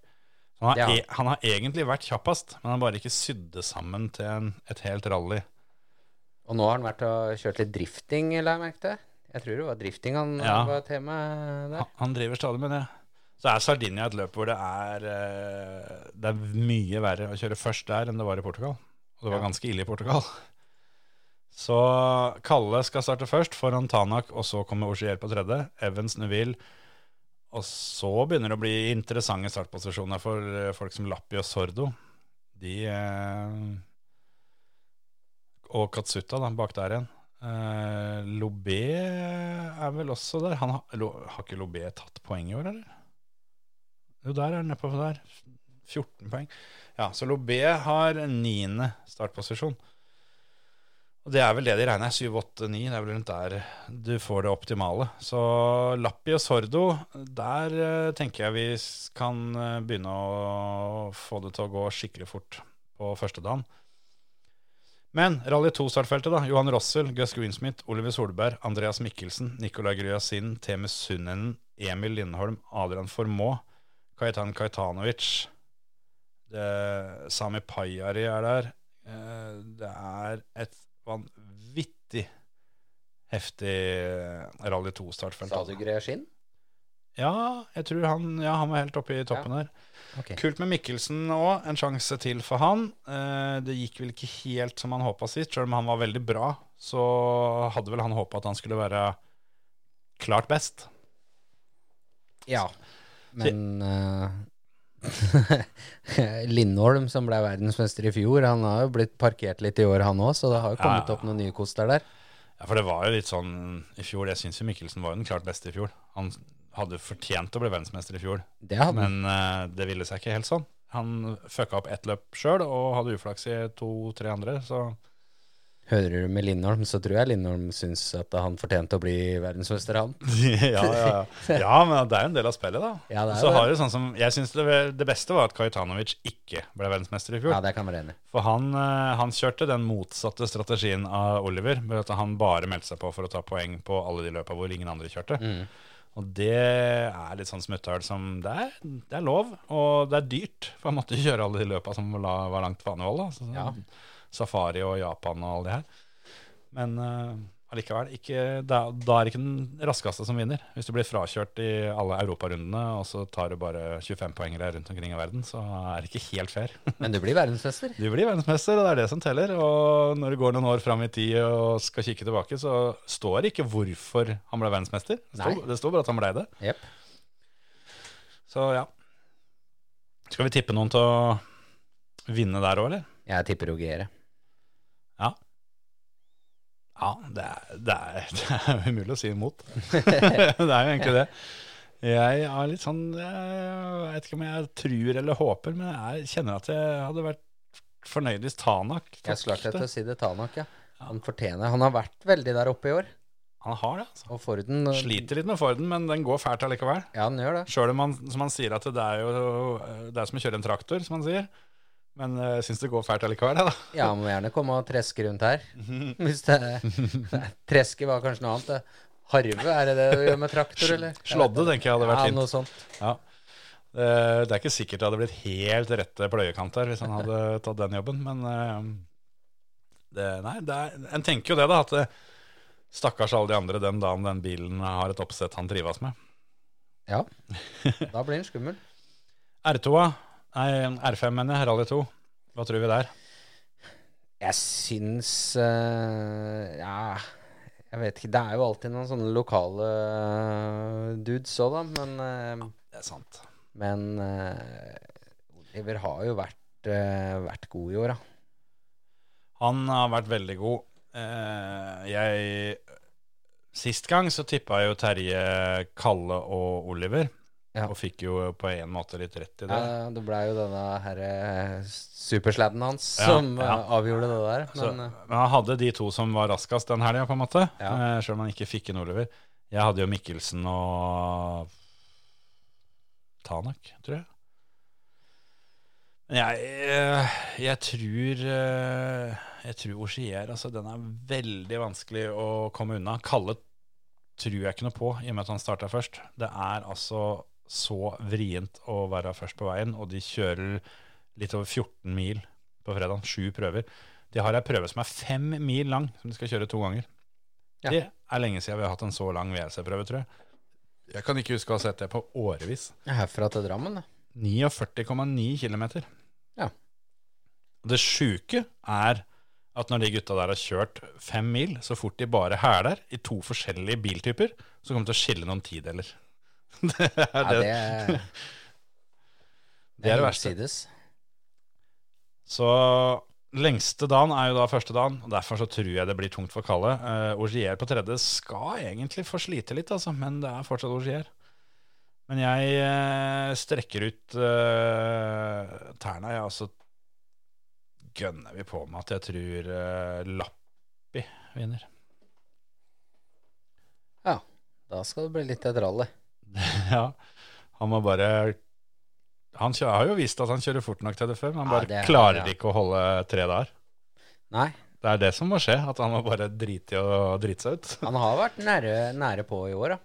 B: Han har,
C: Ja.
B: e han har egentlig vært kjappest, men han bare ikke sydde sammen til en, et helt rally.
C: Og nå har han vært og kjørt litt drifting, la jeg merke til. Jeg tror det var drifting han
B: Ja.
C: var tema der.
B: Han, han driver stadig med det. Så er Sardinia et løp hvor det er eh, Det er mye verre å kjøre først der enn det var i Portugal. Og det var
C: Ja.
B: ganske ille i Portugal. Så Kalle skal starte først, foran Tanak, og så kommer Oshier på tredje. Evans Neville. Og så begynner det å bli interessante startposisjoner for eh, folk som Lappi og Sordo. De eh, Og Katsuta, da, bak der igjen. Eh, Lobé er vel også der. Han har, Lo, har ikke Lobé tatt poeng i år, eller? Jo, der er han nedpå der. 14 poeng. Ja, så Lobé har niende startposisjon. Og det er vel det de regner. 7, 8, 9. Det er vel rundt der du får det optimale. Så Lappi og Sordo, der eh, tenker jeg vi kan eh, begynne å få det til å gå skikkelig fort på første dagen. Men Rally 2-startfeltet, da. Johan Rossel, Gus Greensmith, Oliver Solberg, Andreas Mikkelsen, Nicolai Gryasin, Teme Sunnenen, Emil Lindholm, Adrian Formå, Kaitan Kaitanovic, Sami Pajari er der. Eh, Det er et vanvittig heftig Rally 2-startfelt.
C: Sa du Grøskin?
B: Ja, jeg tror han, ja, han var helt oppe i toppen her.
C: Okay.
B: Kult med Mikkelsen òg. En sjanse til for han. Eh, det gikk vel ikke helt som han håpa sist. Selv om han var veldig bra, så hadde vel han håpa at han skulle være klart best.
C: Ja. Men eh, Lindholm, som ble verdensmester i fjor, han har jo blitt parkert litt i år, han òg, så det har jo kommet
B: Ja.
C: opp noen nye koster der.
B: Ja, For det var jo litt sånn i fjor. Jeg syns jo Mikkelsen var jo den klart beste i fjor. Han hadde fortjent å bli verdensmester i fjor,
C: Det hadde
B: men uh, det ville seg ikke helt sånn. Han fucka opp ett løp sjøl og hadde uflaks i to-tre andre, så
C: Hører du med Lindholm, så tror jeg Lindholm syns at han fortjente å bli verdensmester, han.
B: ja, ja, ja. ja, men det er jo en del av spillet, da.
C: Ja, det er
B: så
C: det.
B: har
C: du
B: jo sånn som Jeg syns det, det beste var at Kajtanovic ikke ble verdensmester i fjor.
C: Ja, det kan være enig.
B: For han, eh, han kjørte den motsatte strategien av Oliver, med at han bare meldte seg på for å ta poeng på alle de løpa hvor ingen andre kjørte.
C: Mm.
B: Og det er litt sånn smutthull som det er, det er lov, og det er dyrt. For han måtte kjøre alle de løpa som var langt fanevoll. da. Så,
C: Ja.
B: Safari og Japan og alle de her. Men uh, allikevel, ikke, da, da er det ikke den raskeste som vinner. Hvis du blir frakjørt i alle europarundene, og så tar du bare 25 poengere rundt omkring i verden, så er det ikke helt fair.
C: Men du blir verdensmester.
B: Du blir verdensmester, og det er det som teller. Og når det går noen år fram i tid og skal kikke tilbake, så står det ikke hvorfor han ble verdensmester. Det står, det står bare at han ble det.
C: Yep.
B: Så ja. Skal vi tippe noen til å vinne der òg, eller?
C: Jeg tipper Ogiere.
B: Ja. Det er, det er, det er umulig å si imot. det er jo egentlig det. Jeg er litt sånn Jeg vet ikke om jeg tror eller håper, men jeg kjenner at jeg hadde vært fornøyd hvis Tanak tok
C: Jeg skulle til å si det Tanak, ja. Han fortjener Han har vært veldig der oppe i år.
B: Han har det, altså.
C: Og Forden
B: Sliter litt med Forden, men den går fælt allikevel.
C: Ja, han gjør det.
B: Sjøl om han, som han sier at det er jo Det er som å kjøre en traktor, som han sier. Men jeg syns det går fælt allikevel, da.
C: Ja, må gjerne komme og treske rundt her. Hvis det Treske var kanskje noe annet. det. Harve, er det det du gjør med traktor, eller?
B: Slådde tenker jeg hadde vært
C: ja,
B: fint.
C: noe sånt.
B: Ja. Eh, Det er ikke sikkert det hadde blitt helt rette pløyekant her hvis han hadde tatt den jobben, men eh, det, Nei, det er, en tenker jo det, da. At det, stakkars alle de andre den dagen den bilen har et oppsett han trives med.
C: Ja. Da blir han skummel.
B: R2, da? Nei, R5, mener jeg. Rally 2. Hva tror vi der?
C: Jeg syns uh, Ja, jeg vet ikke. Det er jo alltid noen sånne lokale eh, dudes òg, da. Men, eh,
B: Det er sant.
C: men uh, Oliver har jo vært, vært god i år, da.
B: Han har vært veldig god. Jeg Sist gang så tippa jo Terje Kalle og Oliver.
C: Ja.
B: Og fikk jo på en måte litt rett i det.
C: Ja, det blei jo denne her eh, supersladden hans
B: Ja,
C: som eh, avgjorde det der. Men Så,
B: men han hadde de to som var raskest den helga, på en måte. Eh, selv om han ikke fikk inn Oliver. Jeg hadde jo Mikkelsen og Tanak, tror jeg. Men jeg, eh, jeg tror eh, Jeg tror Ogier altså, Den er veldig vanskelig å komme unna. Kalle tror jeg ikke noe på, i og med at han starta først. Det er altså så vrient å være først på veien, og de kjører litt over 14 mil på fredag. Sju prøver. De har ei prøve som er fem mil lang, som de skal kjøre to ganger.
C: Ja.
B: Det er lenge siden vi har hatt en så lang WC-prøve, tror jeg. Jeg kan ikke huske å ha sett det på årevis.
C: herfra til Drammen, da.
B: 49,9 km.
C: Ja.
B: Det sjuke er at når de gutta der har kjørt fem mil, så fort de bare hæler i to forskjellige biltyper, så kommer det til å skille noen tideler. det er
C: Ja,
B: det.
C: det,
B: Det er det verste.
C: Sides.
B: Så lengste dagen er jo da første dagen, og derfor så tror jeg det blir tungt for Kalle. Uh, Ogier på tredje skal egentlig få slite litt, altså, men det er fortsatt Ogier. Men jeg uh, strekker ut uh, tærne, jeg, og så gønner vi på med at jeg tror uh, Lappi vinner.
C: Ja, da skal det bli litt et rally.
B: ja, han må bare Han kjører, har jo visst at han kjører fort nok til det før, men han bare
C: det er-
B: klarer
C: ja.
B: ikke å holde tre dager.
C: Nei,
B: Det er det som må skje, at han må bare drite i å drite seg ut.
C: Han har vært nære, nære på i år, da.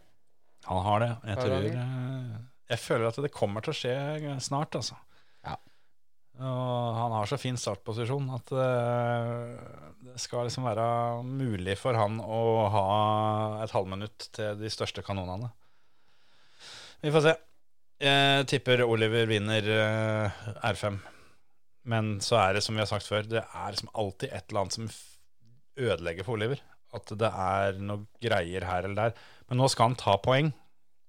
B: Han har det. Jeg, tror, eh, jeg føler at det kommer til å skje snart, altså.
C: Ja.
B: Og han har så fin startposisjon at eh, det skal liksom være mulig for han å ha et halvminutt til de største kanonene. Vi får se. Jeg tipper Oliver vinner eh, R5. Men så er det som vi har sagt før, det er som alltid et eller annet som ødelegger for Oliver. At det er noe greier her eller der. Men nå skal han ta poeng.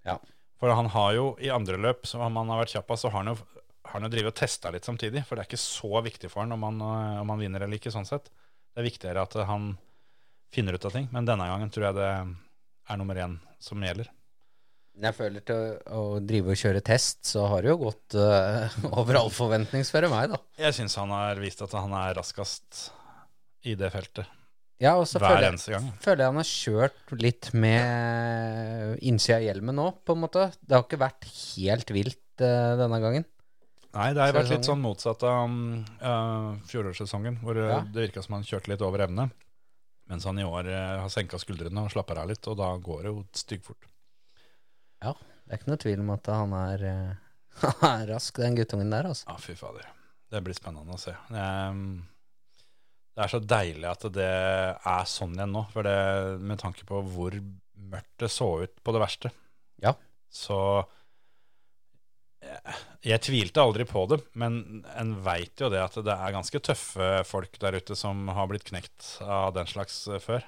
C: Ja.
B: For han har jo i andre løp, så om han har vært kjappest, så har han jo, har han jo og testa litt samtidig. For det er ikke så viktig for han om han, øh, om han vinner eller ikke, sånn sett. Det er viktigere at han finner ut av ting. Men denne gangen tror jeg det er nummer én som gjelder.
C: Jeg føler til å, å drive og kjøre test, så har det jo gått uh, over all forventning, spør du meg, da.
B: Jeg syns han har vist at han er raskest i det feltet
C: Ja, og så
B: hver
C: føler,
B: eneste gang.
C: føler jeg han har kjørt litt med innsida av hjelmen nå, på en måte. Det har ikke vært helt vilt uh, denne gangen.
B: Nei, det har vært litt
C: sånn,
B: motsatt av um, uh, fjorårssesongen, hvor
C: Ja.
B: det virka som han kjørte litt over evne. Mens han i år har senka skuldrene og slapper av litt, og da går det jo styggfort.
C: Ja, det er ikke noe tvil om at han er, eh, han er rask, den guttungen der, altså.
B: Ja, fy fader. Det blir spennende å se. Um, det er så deilig at det er sånn igjen nå, for det, med tanke på hvor mørkt det så ut på det verste.
C: Ja.
B: Så jeg, jeg tvilte aldri på det, men en veit jo det at det er ganske tøffe folk der ute som har blitt knekt av den slags eh, før.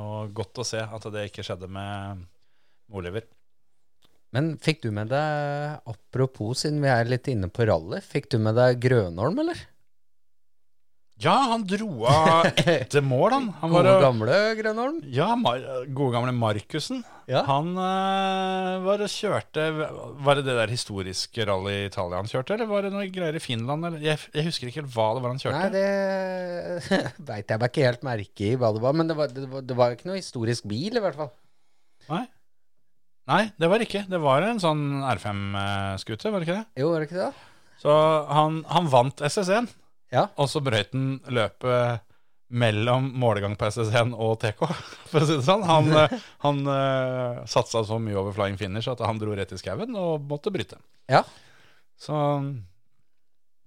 B: Og godt å se at det ikke skjedde med Oliver.
C: Men fikk du med deg, apropos siden vi er litt inne på rally, fikk du med deg Grønholm, eller?
B: Ja, han dro av etter mål, han. han var,
C: Gode,
B: var,
C: gamle Grønholm?
B: ja, Mar gode gamle Markussen.
C: Ja.
B: Han uh, var og kjørte Var det det der historiske rally i Italia han kjørte, eller var det noe greier i Finland? Eller? Jeg, jeg husker ikke helt hva det var han kjørte.
C: Nei, det veit jeg meg ikke helt merke i hva det var, men det var, det var, det var ikke noe historisk bil, i hvert fall.
B: Nei. Nei, det var ikke. Det var en sånn R5-skute, var det ikke det?
C: Jo, var det ikke det?
B: Så han, han vant SS1,
C: Ja.
B: og så brøyt han løpet mellom målegang på SS1 og TK, for å si det sånn. Han, eh, han uh, satsa så mye over flying finish at han dro rett i skauen og måtte bryte.
C: Ja,
B: Så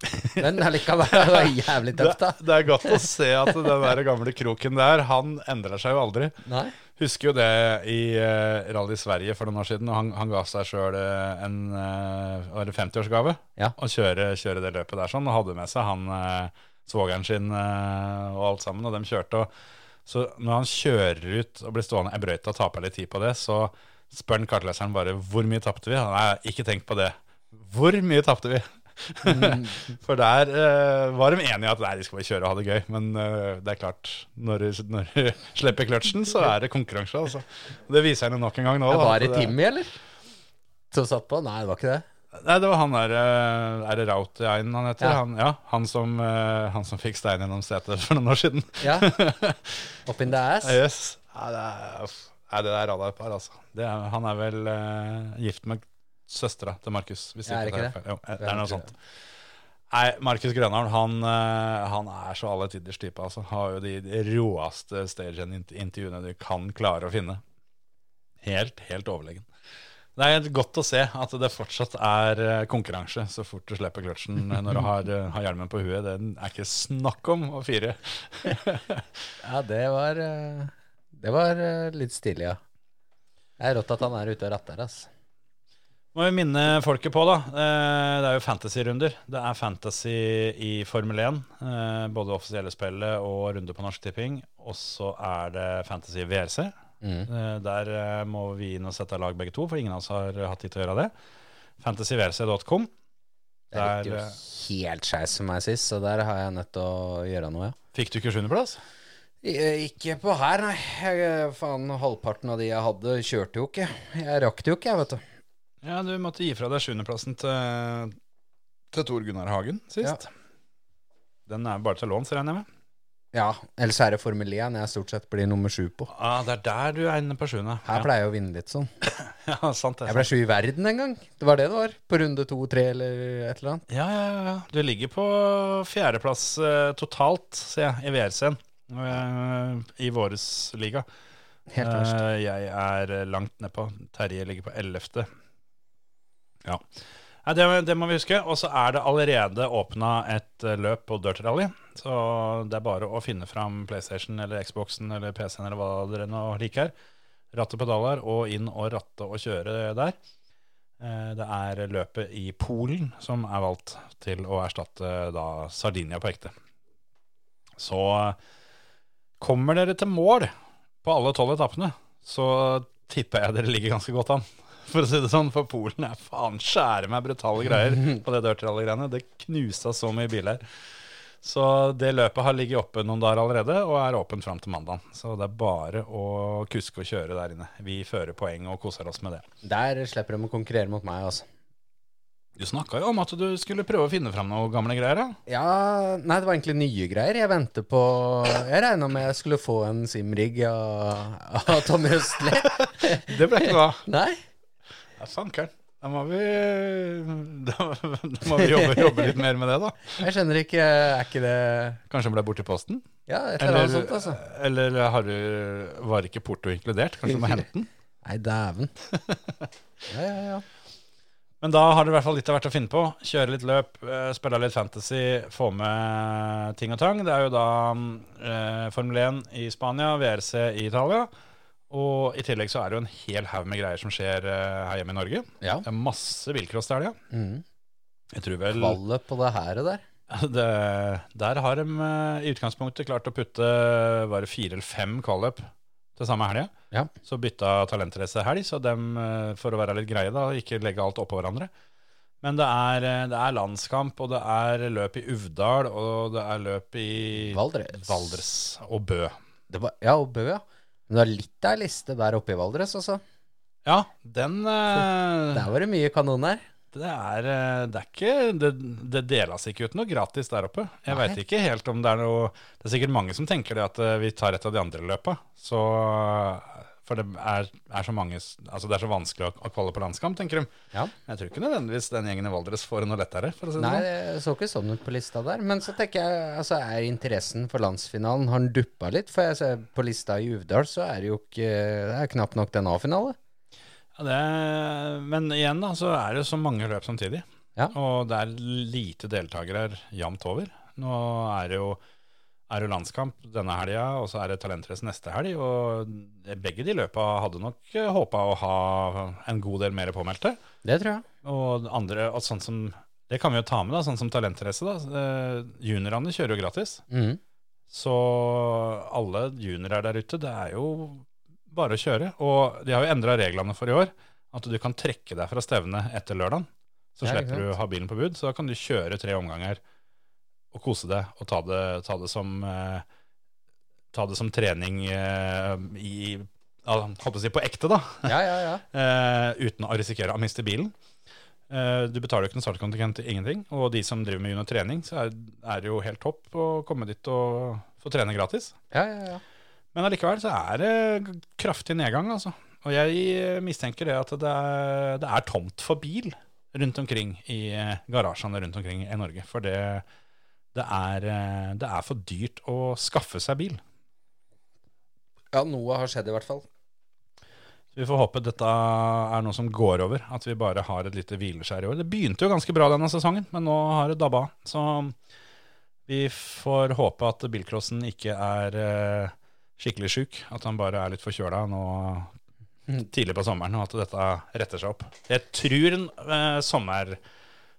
C: men allikevel det var jævlig tøft, da.
B: det er godt å se at den der gamle kroken der, han endrer seg jo aldri.
C: Nei?
B: Husker jo det i uh, Rally Sverige for noen år siden, og han, han ga seg sjøl en uh, 50-årsgave.
C: Ja.
B: Å kjøre, kjøre det løpet der sånn, og hadde med seg han svogeren sin eh, og alt sammen, og de kjørte. Og, så når han kjører ut og blir stående Jeg brøyt og taper litt tid på det, så spør han kartleseren bare hvor mye tapte vi? Nei, ikke tenk på det. Hvor mye tapte vi? For der uh, var de enige at nei, de skal bare kjøre og ha det gøy. Men uh, det er klart, når du, når du slipper kløtsjen, så er det konkurranse. Altså. Det viser jeg nok en gang nå.
C: Det
B: da,
C: var det Timmy, eller? Som satt på? Nei, det var ikke det.
B: Nei, det var han der eh, Er det Rautein han heter?
C: Ja.
B: Han, ja, han som, eh, han som fikk stein gjennom setet for noen år siden.
C: Ja. Up in the ass.
B: Yes. Nei, det er. Det der radarpar, altså. Det han er vel uh, gift med søstera til Markus. Hvis
C: Ja, er
B: ikke
C: det.
B: Jo, det er noe sånt. Nei, Markus Grønholm, han, eh, han er så alle tiders type. Altså. Har jo de, råeste stage-intervjuene du kan klare å finne. Helt, helt overlegen. Det er godt å se at det fortsatt er eh, konkurranse så fort du slipper kløtsjen når du har, eh, har hjelmen på huet. Det er ikke snakk om å fire.
C: Ja, det var Det var litt stilig, ja. Det er rått at han er ute og ratter, ass.
B: Må vi minne folket på, da. eh, Det er jo fantasy-runder. Det er fantasy i Formel 1. Både Både offisielle spillet og runde på Norsk Tipping. Og så er det fantasy i VRC.
C: Mm.
B: Eh, Der eh, må vi inn og sette lag begge to, for ingen av oss har hatt tid til å gjøre det. Fantasyvrc.com.
C: Det gikk jo
B: eh,
C: helt skeis for meg sist, så der har jeg nødt til å gjøre noe, ja.
B: fikk du ikke sjuendeplass.
C: Ikke på her, nei. Jeg, faen, halvparten av de jeg hadde, kjørte jo ikke. Jeg rakk det jo ikke, jeg, vet du.
B: Ja, du måtte gi fra deg sjuendeplassen til, til Tor Gunnar Hagen sist. Den er bare til låns, regner jeg med.
C: Ja, ellers er det Formel 1 jeg stort sett blir nummer sju på.
B: Ah, det er der du er inne på sjuende.
C: Her
B: Ja.
C: pleier jeg å vinne litt sånn.
B: ja, sant det.
C: Jeg ble sju i verden en gang. Det var det det var. På runde to, tre eller et eller annet.
B: Ja, ja, ja. Du ligger på fjerdeplass eh, totalt, ser jeg, i VRC-en. eh, i våres liga.
C: Helt verst.
B: Eh, jeg er langt nedpå. Terje ligger på 11. Ja. Det, det må vi huske. Og så er det allerede åpna et eh, løp på Dirt Rally. Så det er bare å finne fram PlayStation eller Xboxen eller PC-en eller hva dere nå liker. Ratt og pedaler, og inn og ratte og kjøre der. Eh, Det er løpet i Polen som er valgt til å erstatte da Sardinia på ekte. Så eh, kommer dere til mål på alle tolv etappene, så tipper jeg dere ligger ganske godt an. For å si det sånn, for Polen er faen skjære meg brutale greier på det dirtrally-greiene. Det knusa så mye biler. Så det løpet har ligget oppe noen dager allerede, og er åpent fram til mandag. Så det er bare å kuske og kjøre der inne. Vi fører poeng og koser oss med det.
C: Der slipper de å konkurrere mot meg, altså.
B: Du snakka jo om at du skulle prøve å finne fram noen gamle greier. da.
C: Ja, nei, det var egentlig nye greier. Jeg venter på Jeg regna med jeg skulle få en Simrig av, av Tommy Østli.
B: Det ble ikke noe av.
C: Nei?
B: Ja, sanker. Da må vi, da, da må vi jobbe, jobbe litt mer med det, da.
C: Jeg skjønner ikke Er ikke det
B: Kanskje han ble borte i posten?
C: Ja, et eller annet sånt, altså.
B: eller har du, var ikke porto inkludert? Kanskje du må hente den?
C: Nei, dæven. Ja, ja, ja.
B: Men da har det i hvert fall litt av hvert å finne på. Kjøre litt løp, eh, spille litt fantasy, få med ting og tang. Det er jo da eh, Formel 1 i Spania, VRC i Italia. Og i tillegg så er det jo en hel haug med greier som skjer eh, her hjemme i Norge.
C: ja.
B: Det er masse villcross til helga.
C: Mm.
B: Jeg tror vel
C: Kvalet på det og der.
B: det, Der har de eh, i utgangspunktet klart å putte Var det fire eller fem kvalløp til samme helga.
C: Ja.
B: Så bytta Talentrace helg, så dem, eh, for å være litt greie, da, ikke legge alt oppå hverandre. Men det er, eh, det er landskamp, og det er løp i Uvdal, og det er løp i
C: Valdres.
B: Valdres og Bø.
C: Det var, ja, og Bø, ja. Men du har litt av ei liste der oppe i Valdres, altså.
B: Ja, den eh,
C: Der var det mye kanoner.
B: Det er, eh, det er ikke Det, det deles ikke ut noe gratis der oppe. Jeg
C: Nei.
B: veit ikke helt om det er noe Det er sikkert mange som tenker det at eh, vi tar et av de andre løpa. Så For det er, er så mange Altså det er så vanskelig å, å kvalle på landskamp, tenker de.
C: Ja.
B: Jeg tror ikke nødvendigvis den gjengen i Valdres får det noe lettere, for å si det
C: Nei,
B: sånn.
C: det så ikke sånn ut på lista der. Men så tenker jeg, altså er interessen for landsfinalen Har den duppa litt? For jeg ser på lista i Uvdal, så er det jo ikke Det er knapt nok den A-finale.
B: Ja, det, men igjen, da, så er det så mange løp samtidig.
C: Ja.
B: Og det er lite deltakere her jevnt over. Nå er det jo er det landskamp denne helga, og så er det Talentrace neste helg. Og begge de løpa hadde nok håpa å ha en god del mer påmeldte.
C: Det tror jeg.
B: Og andre, og sånn som Det kan vi jo ta med, da, sånn som Talentrace. da, eh, Juniorene kjører jo gratis.
C: Mm.
B: Så alle juniorer der ute, det er jo bare å kjøre. Og de har jo endra reglene for i år. At du kan trekke deg fra stevnet etter lørdagen. Så slipper du å ha bilen på bud. Så da kan du kjøre tre omganger og kose deg og ta det, ta det som eh, Ta det som trening eh, i Holdt å si på ekte, da.
C: Ja, ja, ja.
B: Eh, uten å risikere å miste bilen. Eh, du betaler jo ikke noe startkontingent til ingenting. Og de som driver med juniortrening, så er, er det jo helt topp å komme dit og få trene gratis.
C: ja, ja, ja.
B: Men allikevel så er det kraftig nedgang, altså. Og jeg mistenker det at det er, det er tomt for bil rundt omkring i garasjene rundt omkring i Norge. For det, det, er, eh, det er for dyrt å skaffe seg bil.
C: Ja, noe har skjedd i hvert fall.
B: Så Vi får håpe dette er noe som går over, at vi bare har et lite hvileskjær i år. Det begynte jo ganske bra denne sesongen, men nå har det dabba av. Så vi får håpe at bilcrossen ikke er eh, skikkelig sjuk, at han bare er litt forkjøla nå tidlig på sommeren, og at dette retter seg opp. Jeg tror eh,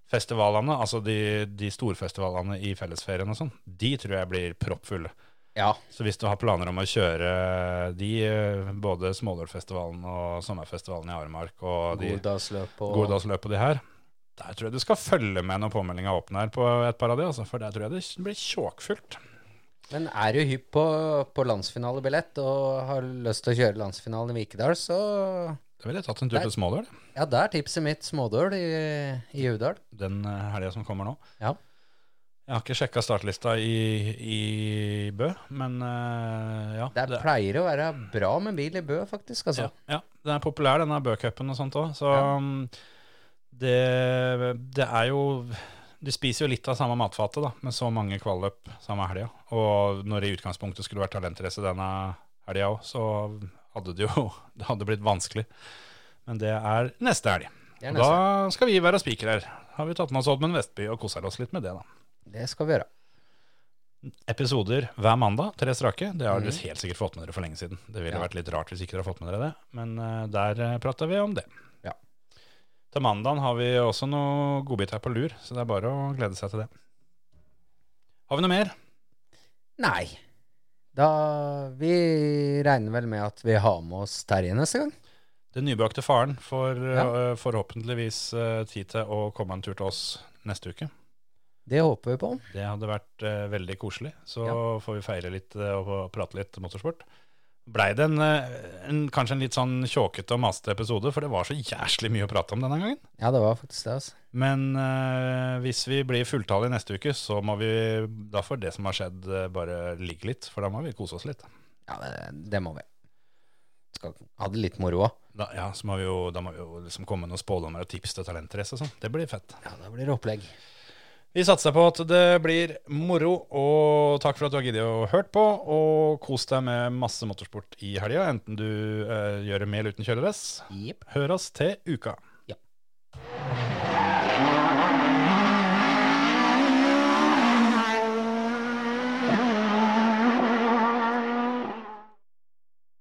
B: sommerfestivalene, altså de, de storfestivalene i fellesferien og sånn, de tror jeg blir proppfulle.
C: Ja.
B: Så hvis du har planer om å kjøre de, eh, både Smålårfestivalen og sommerfestivalen i Aremark og de
C: Goldalsløp og
B: Gordalsløpet og de her, der tror jeg du skal følge med når påmeldinga åpner på et par av de, altså, for der tror jeg det blir tjåkfullt.
C: Men er du hypp på, på landsfinalebillett og har lyst til å kjøre landsfinalen i Vikedal, så
B: Da ville jeg tatt en tur til Smådøl.
C: Ja, det er tipset mitt smådøl i, i Udal.
B: den helga som kommer nå.
C: Ja.
B: Jeg har ikke sjekka startlista i, i Bø, men uh, ja.
C: Det pleier å være bra med bil i Bø, faktisk. Altså.
B: Ja, ja, den er populær, denne Bø-cupen og sånt òg. Så
C: Ja.
B: um, det, det er jo de spiser jo litt av samme matfatet, da, med så mange kvalløp samme helga. Og når det i utgangspunktet skulle vært talentrace denne helga òg, så hadde det jo det hadde blitt vanskelig. Men det er neste helg.
C: Er
B: da skal vi være spiker her. Har vi tatt med oss Oddmund Vestby og koser oss litt med det, da.
C: Det skal vi gjøre.
B: Episoder hver mandag, tre strake. Det har dere helt sikkert fått med dere for lenge siden. Det ville
C: Ja.
B: vært litt rart hvis ikke dere har fått med dere det, men uh, der eh, prater vi om det.
C: Ja.
B: Til mandagen har vi også noe godbiter på lur, så det er bare å glede seg til det. Har vi noe mer?
C: Nei. Da Vi regner vel med at vi har med oss Terje neste gang.
B: Den nybakte faren får
C: Ja.
B: eh, forhåpentligvis eh, tid til å komme en tur til oss neste uke.
C: Det håper vi på.
B: Det hadde vært eh, veldig koselig. Så
C: Ja.
B: får vi feire litt og prate litt motorsport. Blei det en, eh, en, kanskje en litt sånn tjåkete og masete episode, for det var så jæslig mye å prate om denne gangen.
C: Ja, det var faktisk det, altså.
B: Men uh, hvis vi blir fulltallige neste uke, så må vi Da for det som har skjedd, eh, bare ligge litt, for da må vi kose oss litt.
C: Ja, det, det må vi. Skal ha det litt moro òg.
B: Ja, så må vi jo, da må vi jo liksom komme med noen spådommer og tips til talentrace og sånn. Det blir fett.
C: Ja, da blir det opplegg.
B: Vi satser på at det blir moro, og takk for at du har giddet å hørt på. Og kos deg med masse motorsport i helga, enten du eh, gjør det med eller uten kjøleress.
C: Yep.
B: Hør oss til uka.